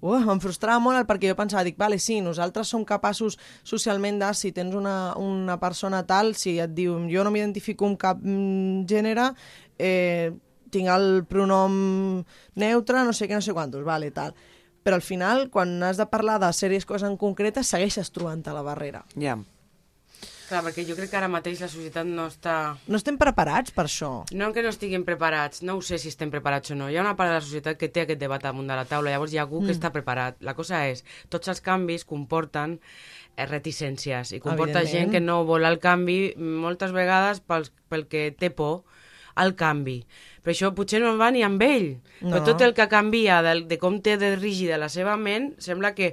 Uh, em frustrava molt el perquè jo pensava, dic, vale, sí, nosaltres som capaços socialment de, si tens una, una persona tal, si et diu, jo no m'identifico amb cap mm, gènere, eh, tinc el pronom neutre, no sé què, no sé quantos, vale, tal. Però al final, quan has de parlar de sèries coses en concretes, segueixes trobant-te la barrera. Ja. Clar, perquè jo crec que ara mateix la societat no està... No estem preparats per això. No que no estiguin preparats, no ho sé si estem preparats o no. Hi ha una part de la societat que té aquest debat damunt de la taula, llavors hi ha algú mm. que està preparat. La cosa és, tots els canvis comporten eh, reticències i comporta gent que no vol el canvi moltes vegades pels, pel que té por al canvi. Per això potser no va ni amb ell. No. Però tot el que canvia de, de com té de rígida la seva ment, sembla que...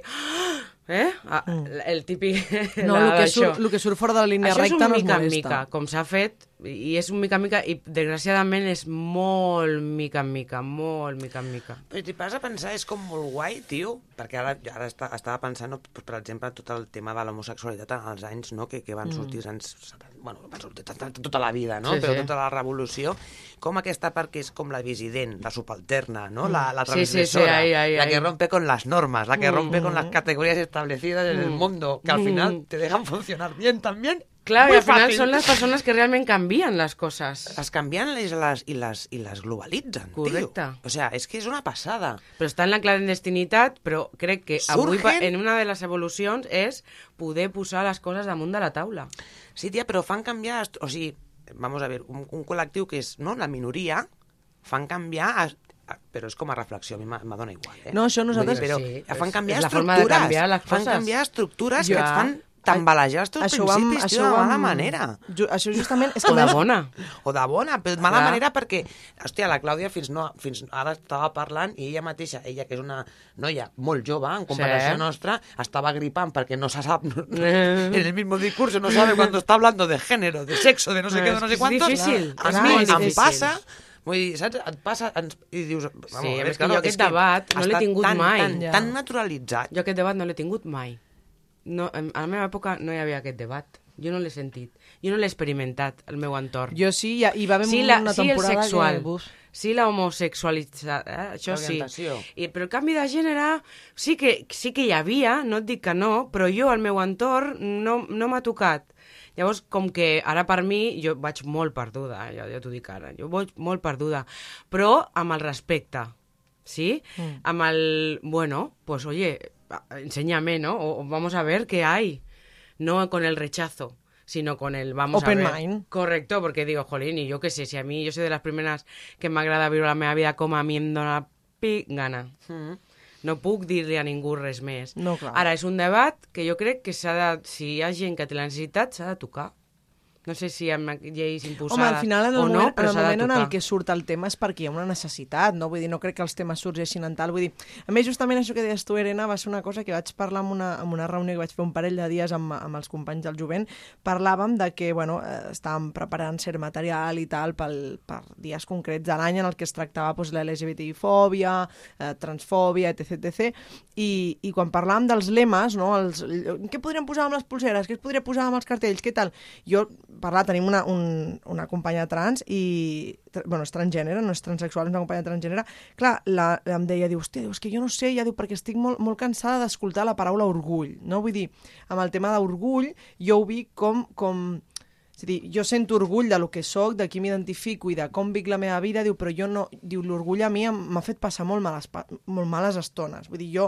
Eh? Ah, El típic... Mm. No, (laughs) el que, surt, el que surt fora de la línia Això és recta un no es mica en molesta. mica, com s'ha fet, i és un mica en mica, i desgraciadament és molt mica en mica, molt mica en mica. Però t'hi vas a pensar, és com molt guai, tio, perquè ara, ara està, estava pensant, no, per exemple, tot el tema de l'homosexualitat en els anys no, que, que van sortir, als anys, 70, bueno, van sortir tota, tota la vida, no? Sí, però sí. tota la revolució, com aquesta part que és com la dissident, la subalterna, no? La, la Sí, sí, sí, transgressora, ahí, ahí, la ahí. que rompe con las normas, la que rompe con las categorías establecidas en el mundo, que al final te dejan funcionar bien también Clar, i Muy al final fàcil. són les persones que realment canvien les coses. Les canvien i les, i les, i les globalitzen, Correcte. tio. O sea, és que és una passada. Però està en la clandestinitat, però crec que avui, Surgen- en una de les evolucions és poder posar les coses damunt de la taula. Sí, tia, però fan canviar... est- O sigui, vamos a ver, un, un col·lectiu que és no, la minoria, fan canviar... A, però és com a reflexió, a mi m'adona igual, eh? No, això nosaltres- dir, però Sí, fan canviar és la forma de canviar les Fan coses. canviar estructures Jo- que et fan Això ho vam- principis, això tio, de mala manera. Ju això justament... És que O de bona. O de bona, però de mala Clar. manera perquè, hòstia, la Clàudia fins, no, fins ara estava parlant i ella mateixa, ella que és una noia molt jove en comparació Sí. nostra, estava gripant perquè no se sap, no, no, Eh. en el mismo discurso no sabe cuando está hablando de género, de sexo, de no sé Eh, què, de no sé és quantos. difícil, A és mi em difícil. passa Vull dir, saps? Et passa ens, i dius... Vamos, Sí, veure, que jo aquest debat no l'he tingut tan, mai. Tan, Ja. tan naturalitzat. Jo aquest debat no l'he tingut mai. No, a la meva època no hi havia aquest debat. Jo no l'he sentit. Jo no l'he experimentat al meu entorn. Jo sí, ja, hi va haver sí, la, una sí el temporada sexual, que... Sí la homosexualitat, eh? això sí. I, però el canvi de gènere sí que, sí que hi havia, no et dic que no, però jo al meu entorn no, no m'ha tocat. Llavors, com que ara per mi, jo vaig molt perduda, eh? ja, ja t'ho dic ara, jo vaig molt perduda, però amb el respecte, sí? Mm. Amb el, bueno, pues oye, enséñame, ¿no? O, o vamos a ver qué hay. No con el rechazo, sino con el vamos Open a ver. mind. Correcto, porque digo, jolín, y yo qué sé, si a mí yo soy de las primeras que m'agrada viure la meva vida com a mi em dóna gana. Mm. No puc dir-li a ningú res més. No, clar. Ara, és un debat que jo crec que s'ha de, si hi ha gent que té la necessitat, s'ha de tocar. No sé si amb lleis imposades Home, al final, en el o no, moment, en, però el moment en el que surt el tema és perquè hi ha una necessitat, no? Vull dir, no crec que els temes sorgeixin en tal. Vull dir, a més, justament això que deies tu, Irene, va ser una cosa que vaig parlar en una, en una reunió que vaig fer un parell de dies amb, amb els companys del jovent. Parlàvem de que, bueno, eh, estàvem preparant cert material i tal pel, per dies concrets de l'any en el que es tractava doncs, la LGBTI-fòbia, eh, transfòbia, etc, etc. I, I quan parlàvem dels lemes, no? Els, què podríem posar amb les pulseres? Què es podria posar amb els cartells? Què tal? Jo, parlar, tenim una, un, una companya trans i... Bueno, és transgènere, no és transexual, és una companya transgènere. Clar, la, em deia, diu, hòstia, és que jo no sé, ja diu, perquè estic molt, molt cansada d'escoltar la paraula orgull, no? Vull dir, amb el tema d'orgull, jo ho vi com, com és a dir, jo sento orgull de lo que sóc, de qui m'identifico i de com vic la meva vida, diu, però jo no... Diu, l'orgull a mi m'ha fet passar molt males, molt males estones. Vull dir, jo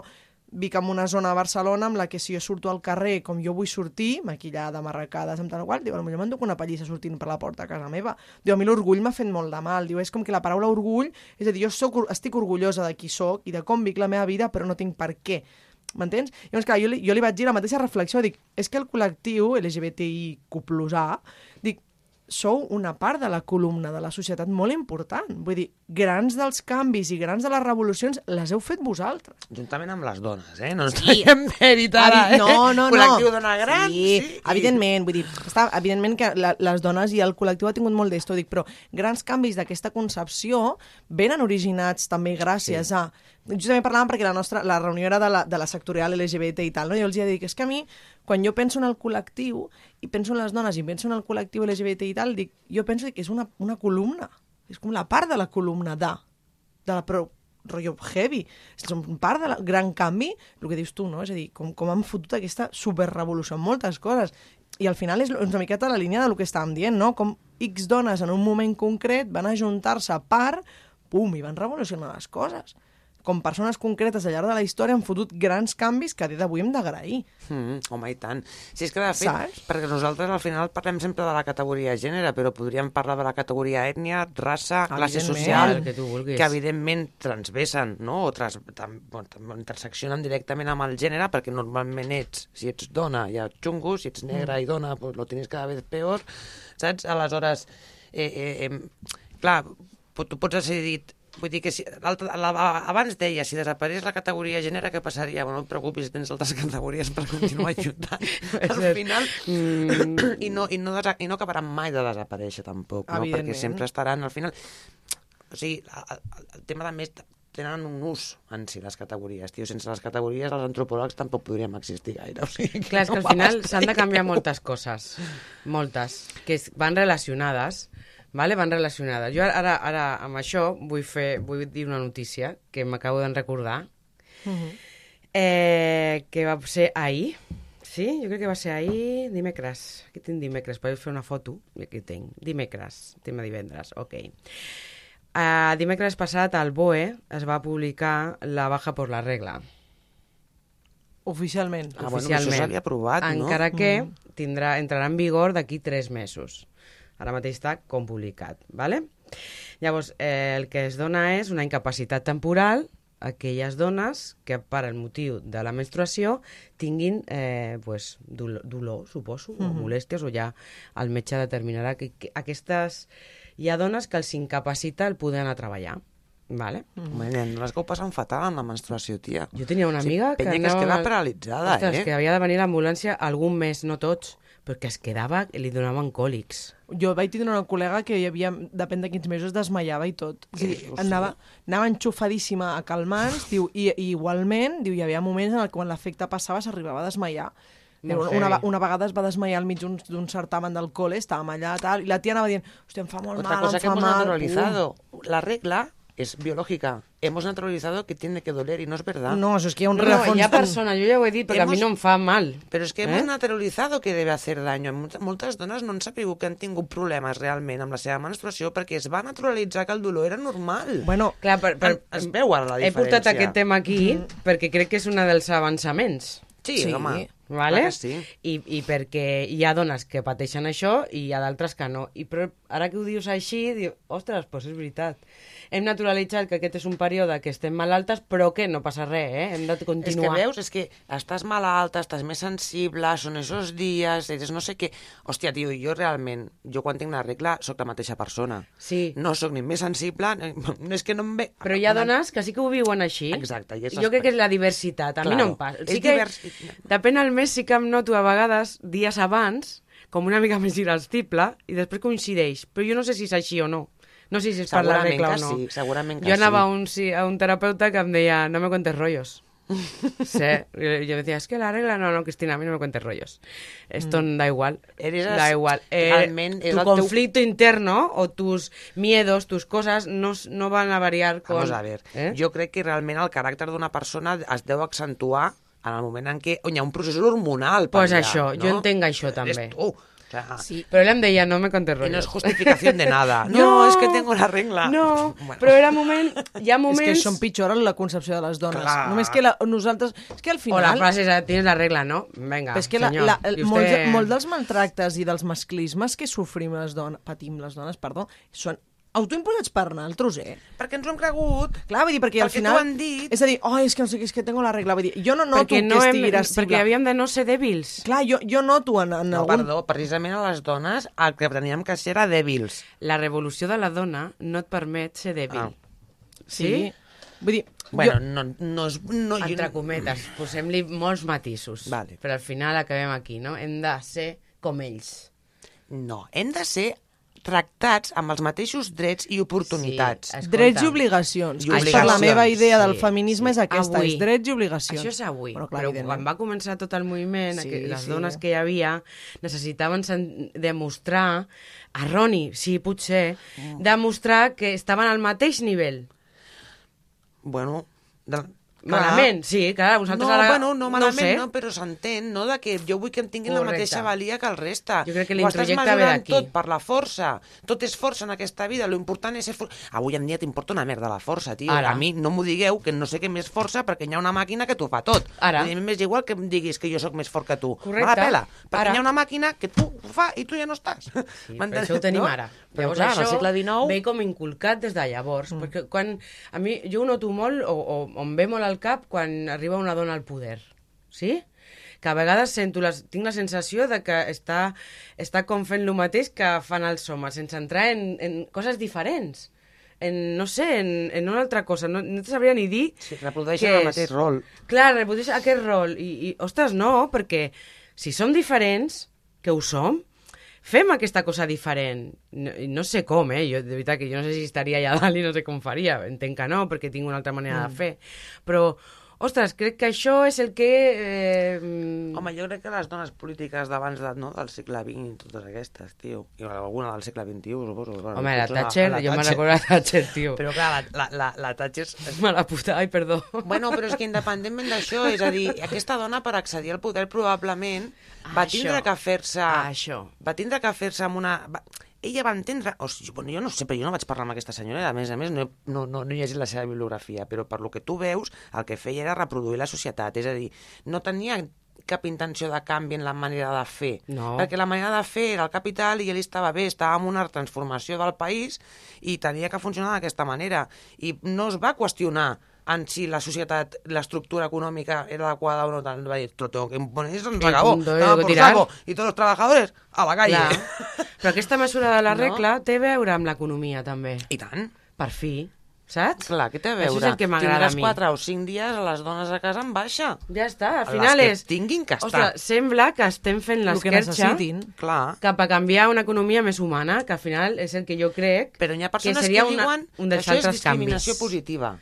vic en una zona a Barcelona amb la que si jo surto al carrer com jo vull sortir, maquillada, marracada, amb tal qual, diu, potser m'enduc una pallissa sortint per la porta a casa meva. Diu, a mi l'orgull m'ha fet molt de mal. Diu, és com que la paraula orgull, és a dir, jo soc, estic orgullosa de qui sóc i de com vic la meva vida, però no tinc per què. M'entens? Llavors, clar, jo li, jo li vaig dir la mateixa reflexió, dic, és que el col·lectiu LGBTIQ+A, dic, sou una part de la columna de la societat molt important. Vull dir, grans dels canvis i grans de les revolucions les heu fet vosaltres. Juntament amb les dones, eh? No ens traiem mèrit ara, eh? No, no, no. Col·lectiu dona gran. Sí, i- evidentment, vull dir, està, evidentment que la, les dones i el col·lectiu ha tingut molt d'esto, dic, però grans canvis d'aquesta concepció venen originats també gràcies sí. a... Justament parlàvem perquè la nostra la reunió era de la, de la sectorial LGBT i tal, no? I jo els hi dic, és que a mi, quan jo penso en el col·lectiu, i penso en les dones i penso en el col·lectiu LGBT i tal, dic, jo penso que és una, una columna, és com la part de la columna de, de la, però rotllo heavy. Som part del gran canvi, el que dius tu, no? És a dir, com, com han fotut aquesta superrevolució en moltes coses. I al final és una miqueta la línia del que estàvem dient, no? Com X dones en un moment concret van ajuntar-se a part, pum, i van revolucionar les coses. Com persones concretes al llarg de la història han fotut grans canvis que a dia d'avui hem d'agrair. Mm, home, i tant. Si és que, de fet, Saps? perquè nosaltres al final parlem sempre de la categoria gènere, però podríem parlar de la categoria ètnia, raça, classe social, El que tu vulguis. que evidentment transvessen, no? o trans, tam, bueno, tam, interseccionen directament amb el gènere, perquè normalment ets, si ets dona, ja xungo, si ets negra i dona, pues lo tienes cada vez peor, saps? Aleshores, eh, eh, eh, clar, tu pots ser dit, Vull dir que si, la, abans deia, si desapareix la categoria gènere, què passaria? Bueno, no et preocupis, tens altres (laughs) categories per continuar (laughs) ajuntant. Al final, Mm. (clears throat) i, no, i, no desa, i no acabaran mai de desaparèixer tampoc, no? perquè sempre estaran al final... O sigui, el, el, tema de més tenen un ús en si les categories, tio. Sense les categories els antropòlegs tampoc podríem existir gaire. O sigui, Clar, és que al no final s'han de canviar moltes coses, moltes, que van relacionades, vale? van relacionades. Jo ara, ara amb això vull, fer, vull dir una notícia que m'acabo de recordar, eh, que va ser ahir, Sí, jo crec que va ser ahir, dimecres. Aquí tinc dimecres, podeu fer una foto. Aquí tinc, dimecres, tema divendres, ok. Uh, dimecres passat al BOE es va publicar la baja por la regla. Oficialment. Ah, bueno, oficialment. això s'havia aprovat, no? Encara que tindrà, entrarà en vigor d'aquí tres mesos. Ara mateix està com publicat, ¿vale? Llavors, eh, el que es dona és una incapacitat temporal a aquelles dones que, per el motiu de la menstruació, tinguin eh, pues, dolor, dolor, suposo, o molèsties, o ja el metge determinarà que, que aquestes... Hi ha dones que els incapacita el poder anar a treballar, ¿vale? Home, nen, les que ho passen fatal amb la menstruació, tia. Jo tenia una Sí, amiga que penya que es anava queda paralitzada, Ostres, eh? que havia de venir l'ambulància algun mes, no tots, perquè es quedava, li donaven còlics. Jo vaig tindre una col·lega que hi havia, depèn de quins mesos, desmaiava i tot. O sigui, dius, anava, anava enxufadíssima a calmants, diu, i, i igualment, diu, hi havia moments en el que quan l'efecte passava s'arribava a desmaiar. Una, heavy. una vegada es va desmaiar al mig d'un certamen del col·le, estàvem allà, tal, i la tia anava dient, hòstia, em fa molt Otra mal, cosa em que fa hemos mal. naturalizado. La regla es biológica. Hemos naturalizado que tiene que doler y no es verdad. No, això és que hi ha un No, no, rerefons... hi ha tan- persona, jo ja ho he dit, perquè a mi Hemos- no em fa mal. Però és que Eh? hemos naturalizado que debe hacer daño. Moltes, dones no han sabut que han tingut problemes realment amb la seva menstruació perquè es va naturalitzar que el dolor era normal. Bueno, Clar, per, per, Es veu ara la he diferència. portat aquest tema aquí perquè crec que és un dels avançaments. Sí, Sí. home. Vale? sí. I, I perquè hi ha dones que pateixen això i hi ha d'altres que no. I però ara que ho dius així, diu, ostres, doncs és veritat. Hem naturalitzat que aquest és un període que estem malaltes, però que no passa res, eh? Hem de És que continuar. veus, és que estàs malalta, estàs més sensible, són esos dies, eres no sé què... Hòstia, tio, jo realment, jo quan tinc la regla sóc la mateixa persona. Sí. No sóc ni més sensible, (laughs) no és que no em ve... Però hi ha dones que sí que ho viuen així. Exacte, i és Jo crec que és la diversitat. A mi Claro. no em passa. És Sí que, divers- depèn del mes, sí que em noto a vegades, dies abans, com una mica (laughs) més irascible, i després coincideix. Però jo no sé si és així o no. No sé si és per la regla o no. sí, segurament que jo anava sí. a un, a un terapeuta que em deia, no me cuentes rollos. (laughs) sí, yo decía, es que la regla, no, no, Cristina, a mí no me cuentes rollos. Esto da igual. Mm. Eres da igual. Eh, tu el teu- conflicto interno o tus miedos, tus cosas, no, no van a variar con... Vamos a ver, Eh? jo crec que realment el caràcter d'una persona es deu accentuar en el moment en què on hi ha un procés hormonal. per Pues allà, això, no? jo entenc això també. És tu. O sea, Sí. Però ell em deia, no me contes I rollos. no és justificació de nada. (laughs) No, és que tengo la regla. No, (laughs) Bueno. però era moment, hi ha (laughs) És moments... que això empitjora la concepció de les dones. Clar. Només que la, nosaltres... És que al O final... la frase és, tienes la regla, no? Vinga, Però és que la, senyor. la, el, usted- molt, molt dels maltractes i dels masclismes que sofrim les dones, patim les dones, perdó, són autoimposats per nosaltres, eh? Perquè ens ho hem cregut. Clar, vull dir, perquè, al Perquè final... t'ho han dit. És a dir, oh, és que no sé què, és que tengo la regla. Vull dir, jo no noto perquè que no hem, estigui irascible. perquè havíem de no ser dèbils. Clar, jo, jo noto en, en No, algun... perdó, precisament a les dones el que teníem que ser era dèbils. La revolució de la dona no et permet ser dèbil. Ah. Sí. Vull dir, Bueno, jo, no, no, és- no, jo- Entre cometes, posem-li molts matisos. Vale. Però al final acabem aquí, no? Hem de ser com ells. No, hem de ser tractats amb els mateixos drets i oportunitats. Sí, es- drets escolta. i obligacions. I és per obligacions, la meva idea del sí, feminisme és aquesta, Avui. és drets i obligacions. Això és avui, Però, clar, però quan va començar tot el moviment, Sí, les sí. dones que hi havia necessitaven demostrar, erroni, sí, potser, Mm. demostrar que estaven al mateix nivell. Bueno, de... Malament, sí, clar, vosaltres no, ara... bueno, no malament, sé. no, però s'entén, no?, de que jo vull que em tinguin la Correcte. mateixa valia que el resta. Jo crec que l'introjecte ve d'aquí. tot per la força. Tot és força en aquesta vida, lo important és ser for... Avui en dia t'importa una merda la força, tio. Ara. A mi no m'ho digueu, que no sé què més força, perquè hi ha una màquina que t'ho fa tot. Ara. I a mi m'és igual que em diguis que jo sóc més fort que tu. Correcte. Me la pela, perquè Ara. hi ha una màquina que tu ho fa i tu ja no estàs. Sí, (laughs) però això ho tenim ara. Però Llavors, clar, això al segle XIX... ve com inculcat des de llavors. Mm. Perquè quan, a mi, jo ho noto molt, o, o, o em ve molt al cap, quan arriba una dona al poder. Sí? que a vegades sento les, tinc la sensació de que està, està com fent el mateix que fan els homes, sense entrar en, en coses diferents. En, no sé, en, en una altra cosa. No, no te sabria ni dir Sí, reprodueixen el mateix rol. Clar, reprodueix aquest rol. I, I, ostres, no, perquè si som diferents, que ho som, fem aquesta cosa diferent. No, no sé com, eh? Jo, de veritat, que jo no sé si estaria allà dalt i no sé com faria. Entenc que no, perquè tinc una altra manera mm. de fer. Però Ostres, crec que això és el que... Eh, Home, jo crec que les dones polítiques d'abans de, no, del segle XX i totes aquestes, tio, i alguna del segle XXI, suposo. Bueno, Home, la Thatcher, la jo me'n recordo la Thatcher, tio. Però clar, la, la, la, la Thatcher... és- (laughs) Mala puta, ai, perdó. Bueno, però és que independentment d'això, és a dir, aquesta dona per accedir al poder probablement va Això. tindre que fer-se... Això. Va tindre que fer-se amb una... Va... Ella va entendre... O sigui, bueno, jo no sé, però jo no vaig parlar amb aquesta senyora, a més a més no, he- no, no, no he llegit la seva bibliografia, però per lo que tu veus, el que feia era reproduir la societat, és a dir, no tenia cap intenció de canvi en la manera de fer. No. Perquè la manera de fer era el capital i ell estava bé, estava en una transformació del país i tenia que funcionar d'aquesta manera. I no es va qüestionar en si la societat, l'estructura econòmica era adequada o no. tal. Va dir, lo tengo que imponer, se nos El acabó. por tirar. saco. I tots els treballadors a la calle. Clar. Però aquesta mesura de la (laughs) No? regla té a veure amb l'economia, també. I tant. Per fi, saps? Clar, què té a Això veure? és el que m'agrada a mi. 4 o 5 dies a les dones a casa en baixa. Ja està, al Les final que és... tinguin que estar. Ostres, sembla que estem fent El que l'esquerxa cap a canviar una economia més humana, que al final és el que jo crec Però hi ha persones que que, seria una, diuen un que dels això és discriminació canvis. positiva.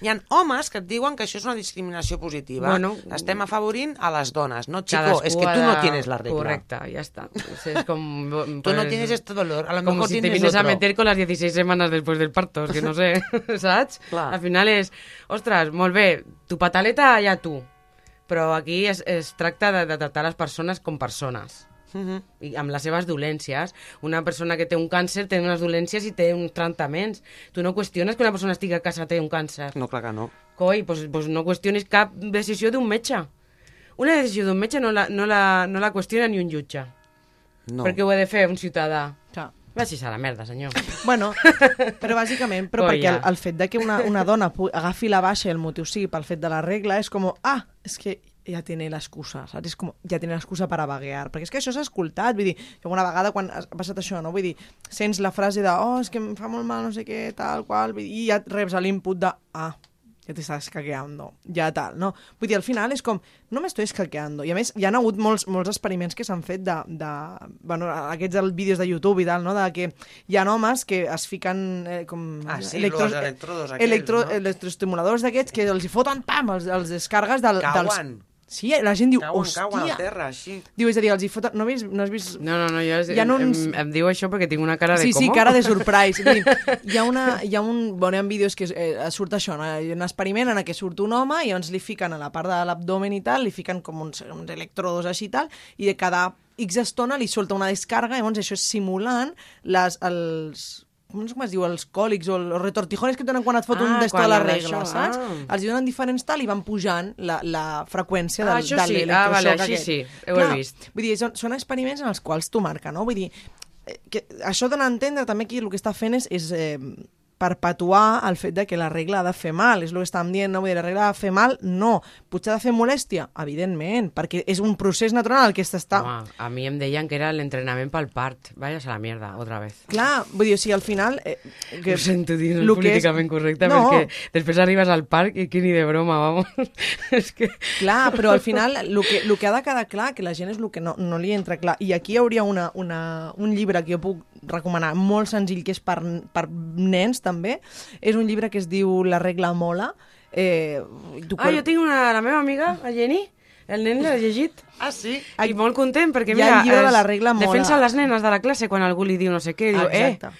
Hi ha homes que et diuen que això és una discriminació positiva. Bueno, Estem afavorint a les dones. No, Cadascú es que tú no tienes la regla. Correcte, ja està. És, és com... (laughs) Tú no pues, tienes este dolor, a lo Como mejor si te vienes a otro. meter con las 16 semanas después del parto, es que no sé, (laughs) (laughs) saps? Clar. Al final és, ostres, molt bé, tu pataleta allà tu, però aquí es, es tracta de, de tractar les persones com persones Mhm. i amb les seves dolències. Una persona que té un càncer té unes dolències i té uns tractaments. Tu no qüestiones que una persona estigui a casa té un càncer. No, clar que no. Coi, doncs, doncs no qüestionis cap decisió d'un metge. Una decisió d'un metge no la, no, la, no la qüestiona ni un jutge. No. Perquè ho ha de fer un ciutadà. Clar. Vagis a la merda, senyor. (laughs) Bueno, però bàsicament, però Colla. perquè el, el fet de que una, una dona agafi la baixa i el motiu sigui pel fet de la regla és com, ah, és que ja tiene l'excusa, saps? És com, ja tiene l'excusa per a vaguear. Perquè és que això s'ha escoltat, vull dir, que una vegada quan ha passat això, no? Vull dir, sents la frase de, oh, és que em fa molt mal, no sé què, tal, qual, vull dir, i ja reps l'input de, ah, ja t'estàs caqueando, ja tal, no? Vull dir, al final és com, no m'estoy escaqueando. I a més, hi ha hagut molts, molts experiments que s'han fet de, de, bueno, aquests vídeos de YouTube i tal, no? De que hi ha homes que es fiquen eh, com... Ah, sí, los electrodos aquells, electro, no? electroestimuladors d'aquests que els hi foten, pam, els, els descargues del, Cauen. dels... Sí, la gent diu, Cauen, hòstia... cauen a terra, així. Diu, és a dir, els hi foten... No, vist, no has vist... No, no, no, jo és, Hi ha em, em, em diu això perquè tinc una cara de Sí, com? sí, cara de surprise. (laughs) Dir, hi ha, una, hi ha un... Bueno, hi ha vídeos que eh, surt això, no? Hi ha un experiment en què surt un home i llavors li fiquen a la part de l'abdomen i tal, li fiquen com uns, uns electrodos així i tal, i de cada X estona li solta una descarga, i llavors això és simulant les, els, com es, com es diu, els còlics o els retortijones que et donen quan et fot un Ah, d'esto quan de la regla, d'això, saps? ah. Els donen diferents tal i van pujant la, la freqüència del, Ah, això de sí. l'electroshock Ah, vale, aquest. sí, ho he vist. Vull dir, són, són experiments en els quals tu marca, no? Vull dir, eh, que això dona a entendre també que el que està fent és, és eh, perpetuar el fet de que la regla ha de fer mal, és el que estàvem dient, no? Vull dir, la regla ha de fer mal, no. Potser ha de fer molèstia? Evidentment, perquè és un procés natural el que s'està... Home, a mi em deien que era l'entrenament pel part. Vayas a la mierda, otra vez. Clar, vull dir, o sigui, al final... Eh, Que... Ho sento dir lo que és- políticament correcte, No. perquè després arribes al parc i que ni de broma, vamos. (laughs) és que... Clar, però al final el que, el que ha de quedar clar, que la gent és el que no, no li entra clar. I aquí hi hauria una, una, un llibre que jo puc recomanar, molt senzill, que és per, per nens també. És un llibre que es diu La regla mola. Eh, tu, Ah, jo tinc una... La meva amiga, la Jenny, el nen l'ha llegit. Ah, sí? I molt content, perquè Hi ha mira... el llibre de la regla mola. Defensa les nenes de la classe quan algú li diu no sé què. Diu, eh, Exacte.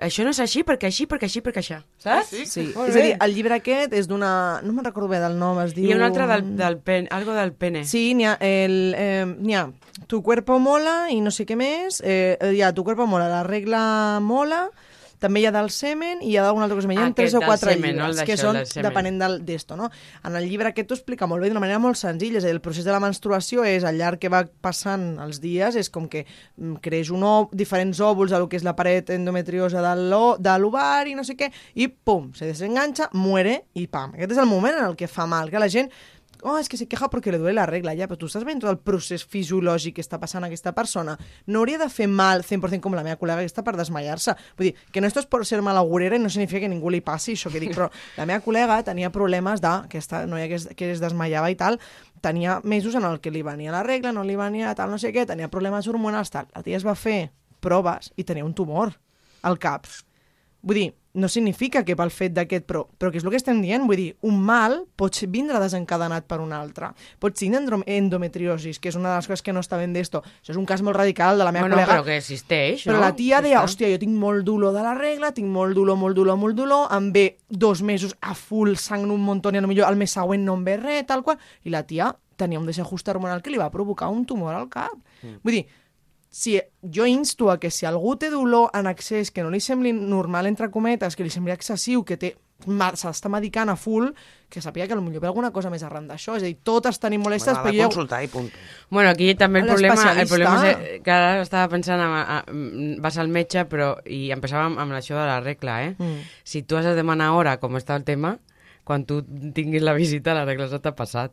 Això no és així, perquè així, perquè així, perquè això. Saps? sí? Sí, Molt és a dir, el llibre aquest és d'una... No me'n recordo bé del nom, es diu... I un altre del, del pen, algo del pene. Sí, n'hi ha, el, eh, n'hi ha Tu cuerpo mola i no sé què més. Eh, hi ha Tu cuerpo mola, la regla mola, també hi ha del semen i hi ha d'alguna altra cosa. Hi ha Aquest tres o del quatre semen, no? Llibres que d'això, són del depenent del- d'esto, no? En el llibre aquest t'ho explica molt bé d'una manera molt senzilla. És dir, el procés de la menstruació és al llarg que va passant els dies, és com que mm, creix un ov, diferents òvuls a lo que és la paret endometriosa de l'ovari, no sé què, i pum, se desenganxa, muere i pam. Aquest és el moment en el que fa mal, que la gent oh, es que se queja perquè le duele la regla, ja, però tu estàs veient tot el procés fisiològic que està passant a aquesta persona. No hauria de fer mal 100% com la meva col·lega que està per desmaiar-se. Vull dir, que no esto es por ser malagurera i no significa que ningú li passi això que dic, però (laughs) la meva col·lega tenia problemes de, aquesta noia que es, que es desmaiava i tal, tenia mesos en el que li venia la regla, no li venia tal, no sé què, tenia problemes hormonals, tal. La tia es va fer proves i tenia un tumor al cap. Vull dir, no significa que pel fet d'aquest, però, però que és el que estem dient, vull dir, un mal pot vindre desencadenat per un altre. Pot ser endometriosis, que és una de les coses que no està ben d'esto. Això és un cas molt radical de la meva Bueno, col·lega. però que existeix, Però no? la tia deia, hòstia, jo tinc molt dolor de la regla, tinc molt dolor, molt dolor, molt dolor, em ve dos mesos a full sang un muntó i millor el mes següent no em ve res, tal qual. I la tia tenia un desajuste hormonal que li va provocar un tumor al cap. Mm. Vull dir, si jo insto a que si algú té dolor en excés que no li sembli normal, entre cometes, que li sembli excessiu, que té s'està medicant a full, que sàpiga que potser ve alguna cosa més arran d'això. És a dir, totes tenim molestes, Bueno, ha però jo... consultar i punt. Bueno, aquí també el problema, el problema és que ara estava pensant, en, a, a, vas al metge però, i empezava amb, amb això de la regla, eh? Mm. Si tu has de demanar hora com està el tema, quan tu tinguis la visita la regla t'ha passat.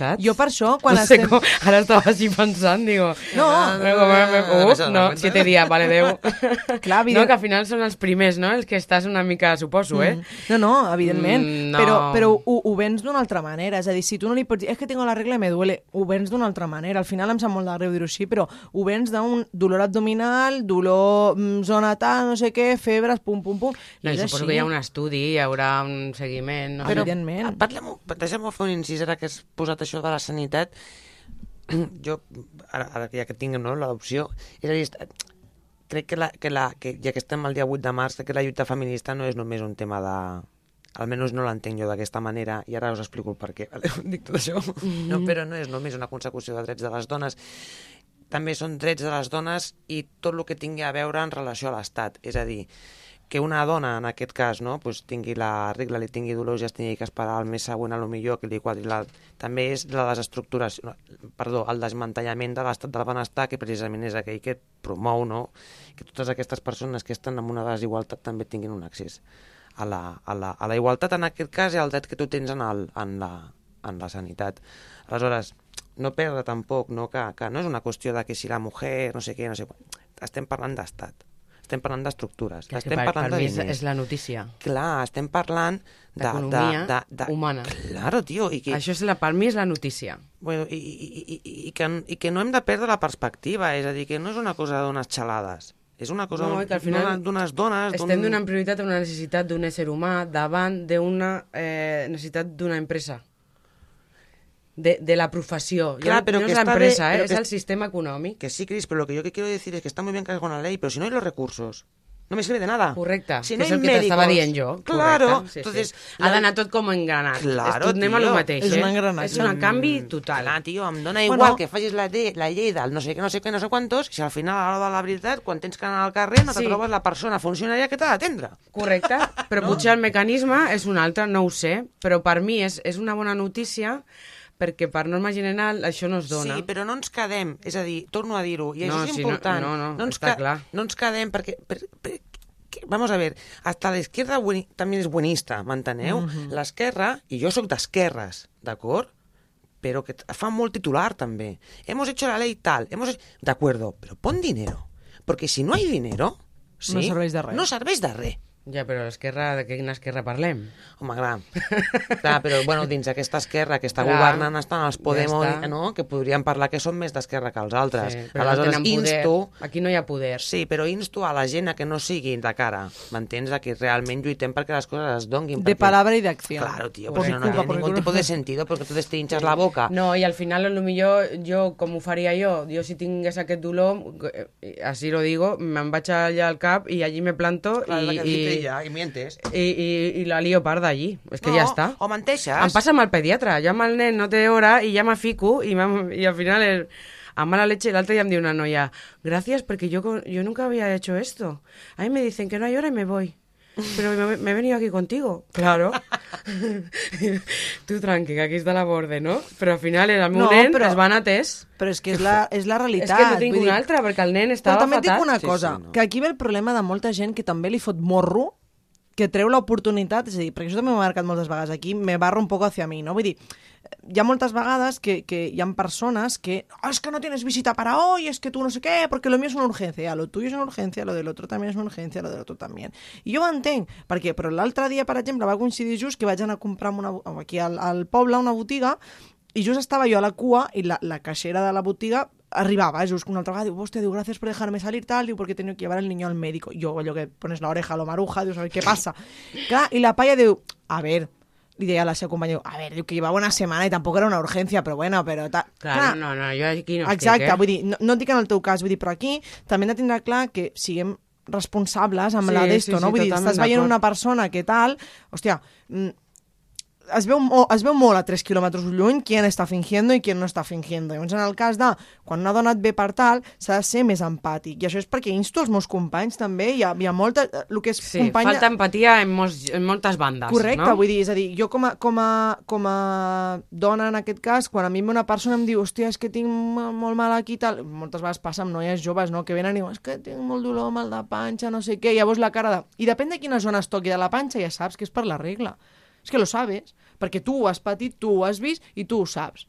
Saps? Jo per això, quan no sé estem... com, ara estava així pensant, digo... No, me uh, se da no, cuenta. siete días, vale, Déu. (laughs) Clar, no, evident- que al final són els primers, no? Els que estàs una mica, suposo, eh? No, no, evidentment, Mm, no. però, però ho, ho vens d'una altra manera, és a dir, si tu no li pots dir, és que tengo la regla i me duele, ho vens d'una altra manera, al final em sap molt de greu dir-ho així, però ho vens d'un dolor abdominal, dolor mm, zona tal, no sé què, febres, pum, pum, pum, No, i suposo així. que hi ha un estudi, hi haurà un seguiment... No? Però-. Evidentment. Parlem, deixem-me fer un incís ara que has posat això de la sanitat. (clears throat) Jo, ara, ara que ja que tinc no, l'opció, és a dir, crec que, la, que, la, que ja que estem el dia 8 de març, que la lluita feminista no és només un tema de... Almenys no l'entenc jo d'aquesta manera, i ara us explico el per què. Vale? (laughs) Dic tot això. No, però no és només una consecució de drets de les dones, també són drets de les dones i tot el que tingui a veure en relació a l'Estat. És a dir, que una dona, en aquest cas, no, pues, tingui la regla, li tingui dolor, ja es tingui que esperar el mes següent a lo millor que li quadri la... També és la desestructuració, no, perdó, el desmantellament de l'estat del benestar, que precisament és aquell que promou, no?, que totes aquestes persones que estan en una desigualtat també tinguin un accés a la, a la, a la igualtat, en aquest cas, i al dret que tu tens en, el, en, la, en la sanitat. Aleshores, no perdre tampoc, no, que, que no és una qüestió de que si la mujer, no sé què, no sé quan. Estem parlant d'estat, estem parlant d'estructures, Que, que estem per, parlant per de diners. és la notícia. Clar, estem parlant de... D'economia de, de, de, humana. Claro, tio, i que, Això és la, per mi és la notícia. bueno, i, i, i, i, que, i que no hem de perdre la perspectiva, és a dir, que no és una cosa d'unes xalades, és una cosa No, que al final d'unes dones... Estem donant prioritat a una necessitat d'un ésser humà davant d'una eh, necessitat d'una empresa. De, de la professió. Clar, Jo, però no que és l'empresa, bé, eh, però és que- el sistema econòmic. Que sí, Cris, pero lo que yo que quiero decir es que está muy bien que hagas una ley, pero si no hay los recursos, no me sirve de nada. Correcte, Si que no és hay el que t'estava dient jo. Claro, correcte, sí, entonces... sí. Ha d'anar tot com engranat. Claro, tot anem a lo mateix, És eh? un engranatge. És un canvi total. Clar, tio, em dona Bueno. igual que facis la, llei, la llei del no sé què, no sé què, no sé quantos, si al final, a l'hora de la veritat, quan tens que anar al carrer, no te Sí. trobes la persona funcionària que t'ha d'atendre. Correcte, però no? potser el mecanisme és un altre, no ho sé, però per mi és, és una bona notícia perquè per norma general això no es dona. Sí, però no ens quedem, és a dir, torno a dir-ho, i No, això és no- important. no, no, ens està clar. No ens quedem perquè... Per, per, Vamos a ver, hasta la izquierda també és buenista, m'enteneu? L'esquerra, i jo sóc d'esquerres, d'acord? Però que fa molt titular també. Hemos hecho la ley tal, hemos... De acuerdo, però pon dinero. Porque si no hay dinero... Sí, No serveix de res. No serveix de res. Ja, però l'esquerra, de quina esquerra parlem? Home, clar. (laughs) clar, però bueno, dins aquesta esquerra que està Clar. governant estan els Podemos, Ja està. no? que podríem parlar que són més d'esquerra que els altres. Sí, però Aleshores, no poder. insto... Aquí no hi ha poder. Sí, però insto a la gent a que no siguin de cara, m'entens? Que realment lluitem perquè les coses es donguin. De perquè... palabra y de acción. Claro, tío, mi no culpa, tiene ningún tipo de sentido porque tú te hinchas la boca. No, i al final, a lo millor, jo, com ho faria jo, jo si tingués aquest dolor, eh, així lo digo, me'n vaig allà al cap i allí me planto Clar, la i, i, ella, y mientes. i, i, i la lío parda allí. És que no, ja està. O menteixes. Em passa amb el pediatre. Jo amb el nen no té hora i ja me fico i, i al final el, a mala leche l'altre dia em diu una noia gracias porque yo, yo nunca había hecho esto. A mí me dicen que no hay hora y me voy. Pero me, me he venido aquí contigo. Claro. (laughs) tu tranqui, que aquí està la borde, no? Però al final el meu No, nen però- es van atès. Però és que és la, és la És realitat. que no tinc vull una dir- altra, perquè el nen Però estava també et dic fatal. una Sí, cosa, sí, no. que aquí ve el problema de molta gent que també li fot morro, que treu l'oportunitat, és a dir, perquè això també m'ha marcat moltes vegades aquí, me barra un poco hacia mi, no? Vull dir, hi ha moltes vegades que, que hi ha persones que oh, es que no tienes visita para hoy, es que tú no sé qué, porque lo mío es una urgencia, lo tuyo es una urgencia, lo del otro también es una urgencia, lo del otro también. I jo ho entenc, perquè però l'altre dia, per exemple, va coincidir just que vaig anar a comprar una, aquí al, al una botiga i just estava jo a la cua i la, la caixera de la botiga arribava, just una altra vegada, diu, hòstia, diu, gràcies por dejarme salir, tal, diu, porque he que llevar el niño al médico. Jo, allò que pones la oreja a lo maruja, dius, a ver passa. Clar, i la paia diu, a ver, li deia a la companya, a ver, diu que llevava una setmana i tampoc era una urgència, però bueno, però... Ta... Claro, no, no, jo aquí no Exacte, estic, eh? vull dir, no, no dic en el teu cas, vull dir, però aquí també hem de tindre clar que siguem responsables amb Sí, la sí, d'esto, sí, no? Vull dir, estàs veient una persona que tal, hòstia, mm, es veu, es veu molt a 3 quilòmetres lluny qui està fingiendo i qui no està fingiendo. Llavors, en el cas de quan una dona et ve per tal, s'ha de ser més empàtic. I això és perquè insto els meus companys també, hi ha, hi ha molta... El que és Sí, companya... falta empatia en, molts, en moltes bandes, Correcte, no? vull dir, és a dir, jo com a, com, a, com a dona en aquest cas, quan a mi una persona em diu hòstia, és que tinc molt mal aquí tal, moltes vegades passa amb noies joves, no?, que venen i diuen, és que tinc molt dolor, mal de panxa, no sé què, i llavors la cara de... I depèn de quina zona es toqui de la panxa, ja saps que és per la regla. És que lo sabes, perquè tu ho has patit, tu ho has vist i tu ho saps.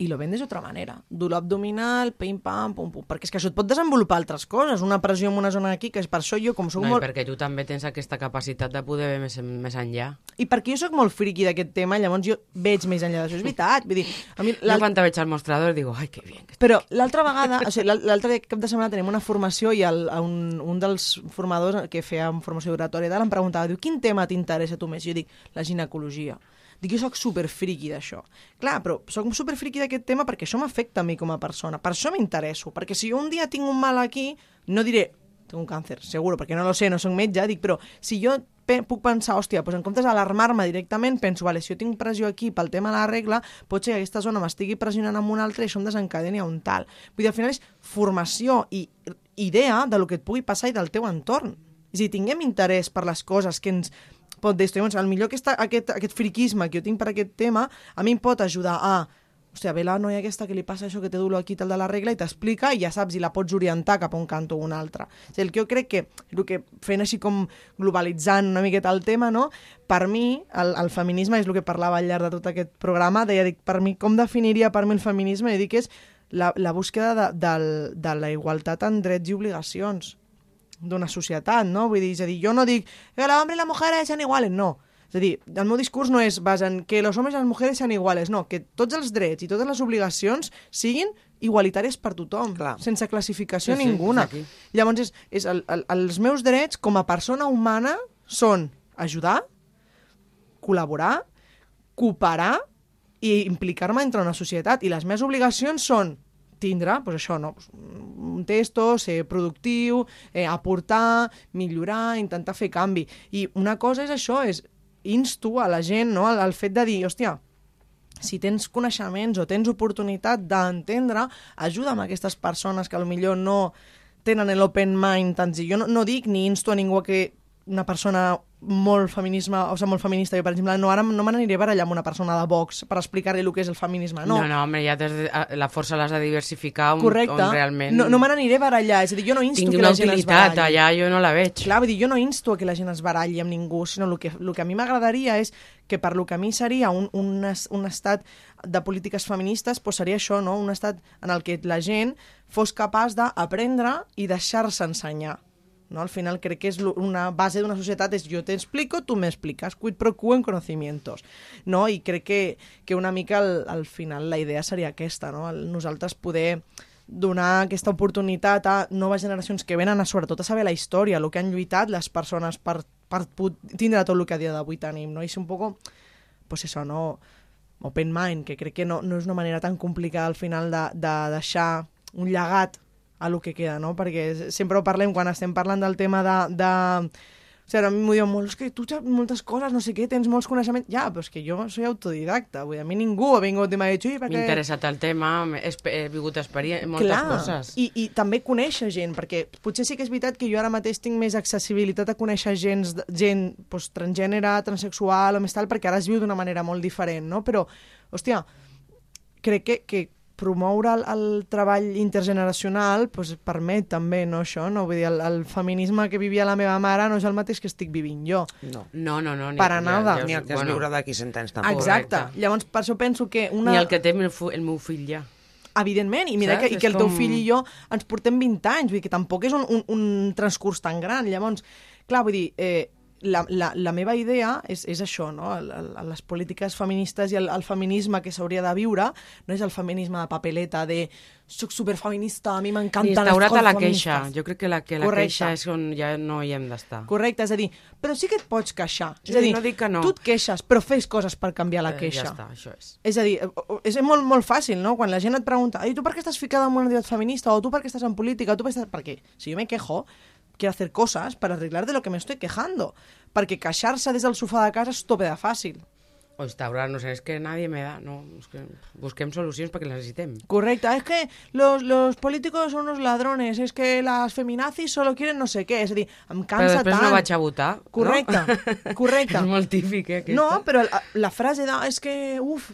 I lo vendes d'altra manera. Dolor abdominal, pim-pam, pum-pum. Perquè és que això et pot desenvolupar altres coses. Una pressió en una zona aquí, que és per això jo, com soc No, molt... perquè tu també tens aquesta capacitat de poder més, més enllà. I perquè jo sóc molt friqui d'aquest tema, llavors jo veig més enllà d'això. És veritat, vull dir... A mi, Jo quan te veig al mostrador digo, ai, que bien. que Però l'altra vegada, o sigui, (laughs) l'al- l'altre cap de setmana tenim una formació i el, un, un dels formadors que feia formació oratòria em preguntava, diu, quin tema t'interessa tu més? I jo dic, la ginecologia. Dic, jo sóc superfriqui d'això. Clar, però sóc superfriqui d'aquest tema perquè això m'afecta a mi com a persona. Per això m'interesso. Perquè si jo un dia tinc un mal aquí, no diré, tengo un càncer, seguro, perquè no lo sé, no soc metge, dic, però si jo puc pensar, hòstia, doncs en comptes d'alarmar-me directament, penso, vale, si jo tinc pressió aquí pel tema de la regla, pot ser que aquesta zona m'estigui pressionant amb una altra i això em desencadeni a un tal. Vull dir, al final és formació i idea de lo que et pugui passar i del teu entorn. És a dir, tinguem interès per les coses que ens pot dir, el millor que està, aquest, aquest friquisme que jo tinc per aquest tema, a mi em pot ajudar a hòstia, ve la noia aquesta que li passa això que té dolor aquí tal de la regla i t'explica i ja saps, i la pots orientar cap a un cantó o un altre. O sigui, el que jo crec que, el que fent així com globalitzant una miqueta el tema, no? per mi, el, el feminisme és el que parlava al llarg de tot aquest programa, deia, dic, per mi, com definiria per mi el feminisme? I dic és la, la búsqueda de, de, de la igualtat en drets i obligacions d'una societat, no? Vull dir, és a dir, jo no dic que l'home i la mujer sean iguales, no. És a dir, el meu discurs no és basa en que els homes i les mujeres sean iguales, no, que tots els drets i totes les obligacions siguin igualitàries per tothom, Clar. sense classificació Sí, sí, ninguna. aquí. Llavors, és, és el, el, els meus drets com a persona humana són ajudar, col·laborar, cooperar i implicar-me entre una societat. I les meves obligacions són tindre, doncs això, no? Un testo, ser productiu, eh, aportar, millorar, intentar fer canvi. I una cosa és això, és insto a la gent, no?, al, al fet de dir, hòstia, si tens coneixements o tens oportunitat d'entendre, ajuda'm a aquestes persones que millor no tenen l'open mind tant jo no, no dic ni insto a ningú que una persona molt feminisme, o sigui, molt feminista, jo per exemple, no, ara no me n'aniré a barallar amb una persona de Vox per explicar-li el que és el feminisme, no. No, no, home, ja de, la força l'has de diversificar on, Correcte. on realment No, no me n'aniré a barallar, és a dir, jo no insto tingui que una la gent es utilitat, baralli. allà jo no la veig. Clar, vull dir, jo no insto que la gent es baralli amb ningú, sinó el que, el que a mi m'agradaria és que per lo que a mi seria un, un, un estat de polítiques feministes, doncs seria això, no? un estat en el que la gent fos capaç d'aprendre i deixar-se ensenyar. No? Al final crec que és una base d'una societat és jo t'explico, tu m'expliques, quid pro quo en conocimientos. No? I crec que, que una mica al, al final la idea seria aquesta, no? El, nosaltres poder donar aquesta oportunitat a noves generacions que venen a sobretot a saber la història, el que han lluitat les persones per, per tindre tot el que a dia d'avui tenim, no? I ser un poco, pues això, no? Open mind, que crec que no, no és una manera tan complicada al final de, de deixar un llegat a lo que queda, no? Perquè sempre ho parlem quan estem parlant del tema de... de o sigui, a mi m'ho diuen molt, és que tu saps moltes coses, no sé què, tens molts coneixements... Ja, però és que jo soy autodidacta, vull dir, a mi ningú ha vingut i m'ha dit, ui, M'ha perquè... interessat el tema, he, he vigut experiències, moltes Clar, coses. I, i també conèixer gent, perquè potser sí que és veritat que jo ara mateix tinc més accessibilitat a conèixer gent, gent doncs, transgènere, transexual o més tal, perquè ara es viu d'una manera molt diferent, no? Però, hòstia, crec que, que promoure el, el treball intergeneracional doncs, permet també, no, això, no? Vull dir, el, el feminisme que vivia la meva mare no és el mateix que estic vivint jo. No. No, no, no. Ni, Para nada. Ni el que es viurà d'aquí cent anys tampoc. Exacte. correcte. Llavors, per això penso que una... Ni el que té el, el meu fill ja. Evidentment, i mira Saps? que, i que el teu com- fill i jo ens portem 20 anys, vull dir que tampoc és un, un, un transcurs tan gran. Llavors, clar, vull dir, eh, la, la, la meva idea és, és això, no? El, el, les polítiques feministes i el, el feminisme que s'hauria de viure no és el feminisme de papeleta, de soc superfeminista, a mi m'encanten les coses a la queixa. feministes. Jo crec que la, que la Correcte. queixa és on ja no hi hem d'estar. Correcte, és a dir, però sí que et pots queixar. Sí, és a dir, no dic que no. tu et queixes, però fes coses per canviar la Eh, queixa. Ja està, això és. És a dir, eh, és molt, molt fàcil, no? Quan la gent et pregunta tu per què estàs ficada en una entitat feminista o tu per què estàs en política o tu per què estàs... Perquè si jo me quejo, quiero hacer cosas para arreglar de lo que me estoy quejando. Perquè queixar-se des del sofà de casa és tope de fàcil. O instaurar, no sé, és que nadie me da. No, és que busquem solucions perquè les necessitem. Correcte, es que los, los políticos son unos ladrones, es que las feminazis solo quieren no sé què, és a dir, em Però cansa després tant. no vaig a votar. Correcte, no? (laughs) correcte. és molt típic, eh, aquesta. No, pero la, la frase de, "Ah, es que, uff,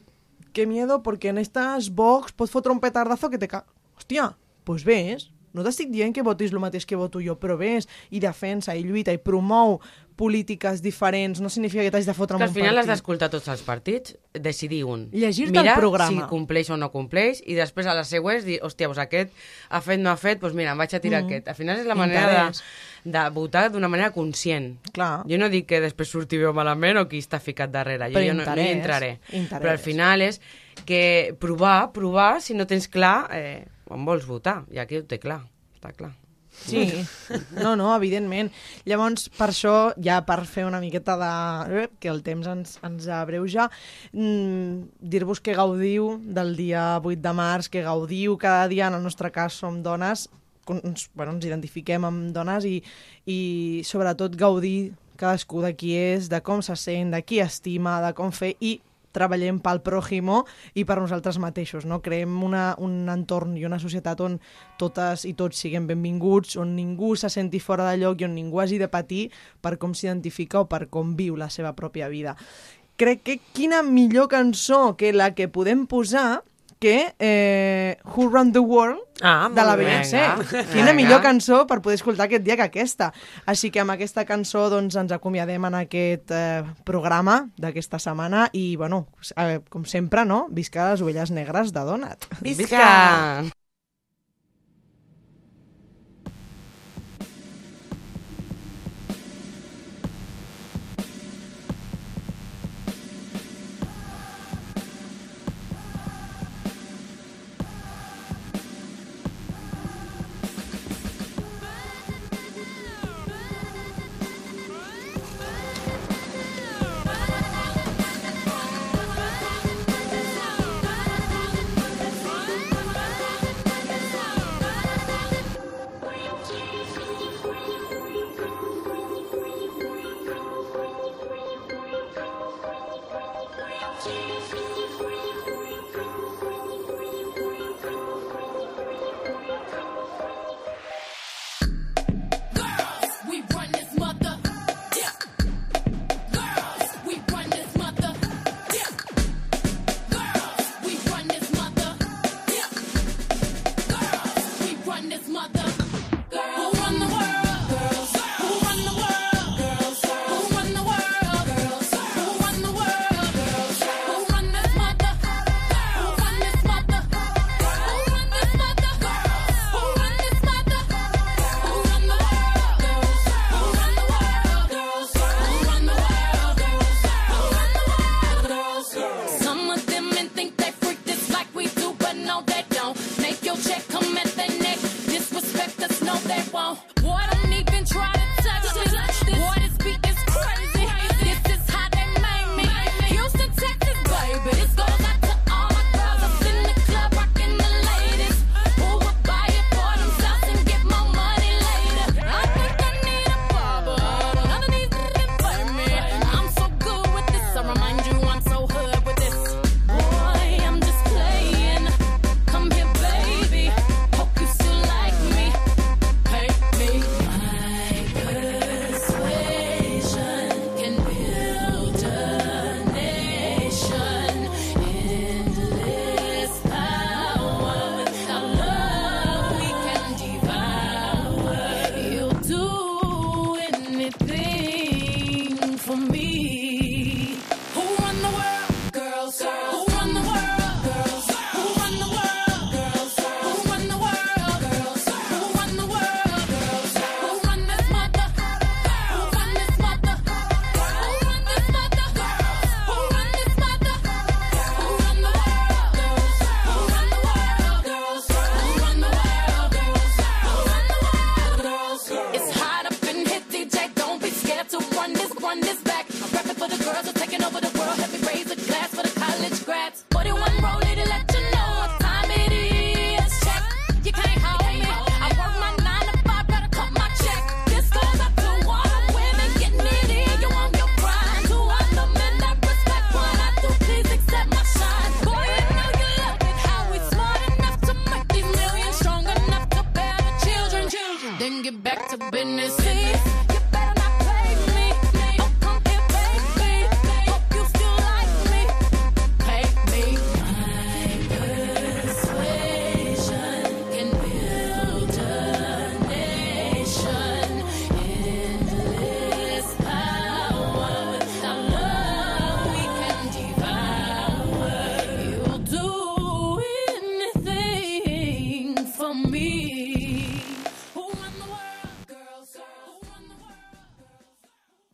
qué miedo, porque en estas Vox pot fotre un petardazo que te ca... Hòstia, pues ves, no t'estic dient que votis el mateix que voto jo, però ves i defensa i lluita i promou polítiques diferents, no significa que t'has de fotre que amb al un final has partit. d'escoltar tots els partits, decidir un. Llegir-te Mirar el programa. si compleix o no compleix, i després a les següents dir, hòstia, doncs aquest ha fet, no ha fet, doncs mira, em vaig a tirar Mm. aquest. Al final és la manera de, Interès. de votar d'una manera conscient. Clar. Jo no dic que després surti bé malament o qui està ficat darrere. Jo, jo no, no hi entraré. interès. Però al final és que provar, provar, si no tens clar eh, on vols votar. I aquí ho té clar, està clar. Sí, no, no, evidentment. Llavors, per això, ja per fer una miqueta de... eh, que el temps ens, ens abreuja, mm, dir-vos que gaudiu del dia 8 de març, que gaudiu cada dia, en el nostre cas som dones, ens, bueno, ens identifiquem amb dones i, i sobretot gaudir cadascú de qui és, de com se sent, de qui estima, de com fer i treballem pel pròjimo i per nosaltres mateixos, no? Creem una, un entorn i una societat on totes i tots siguem benvinguts, on ningú se senti fora de lloc i on ningú hagi de patir per com s'identifica o per com viu la seva pròpia vida. Crec que quina millor cançó que la que podem posar que eh, Who Run the World Ah, de la. Beyoncé. Quina vinga. millor cançó per poder escoltar aquest dia que aquesta. Així que amb aquesta cançó doncs, ens acomiadem en aquest eh, programa d'aquesta setmana i, bueno, eh, com sempre, no? Visca les ovelles negres de Donat. Visca! We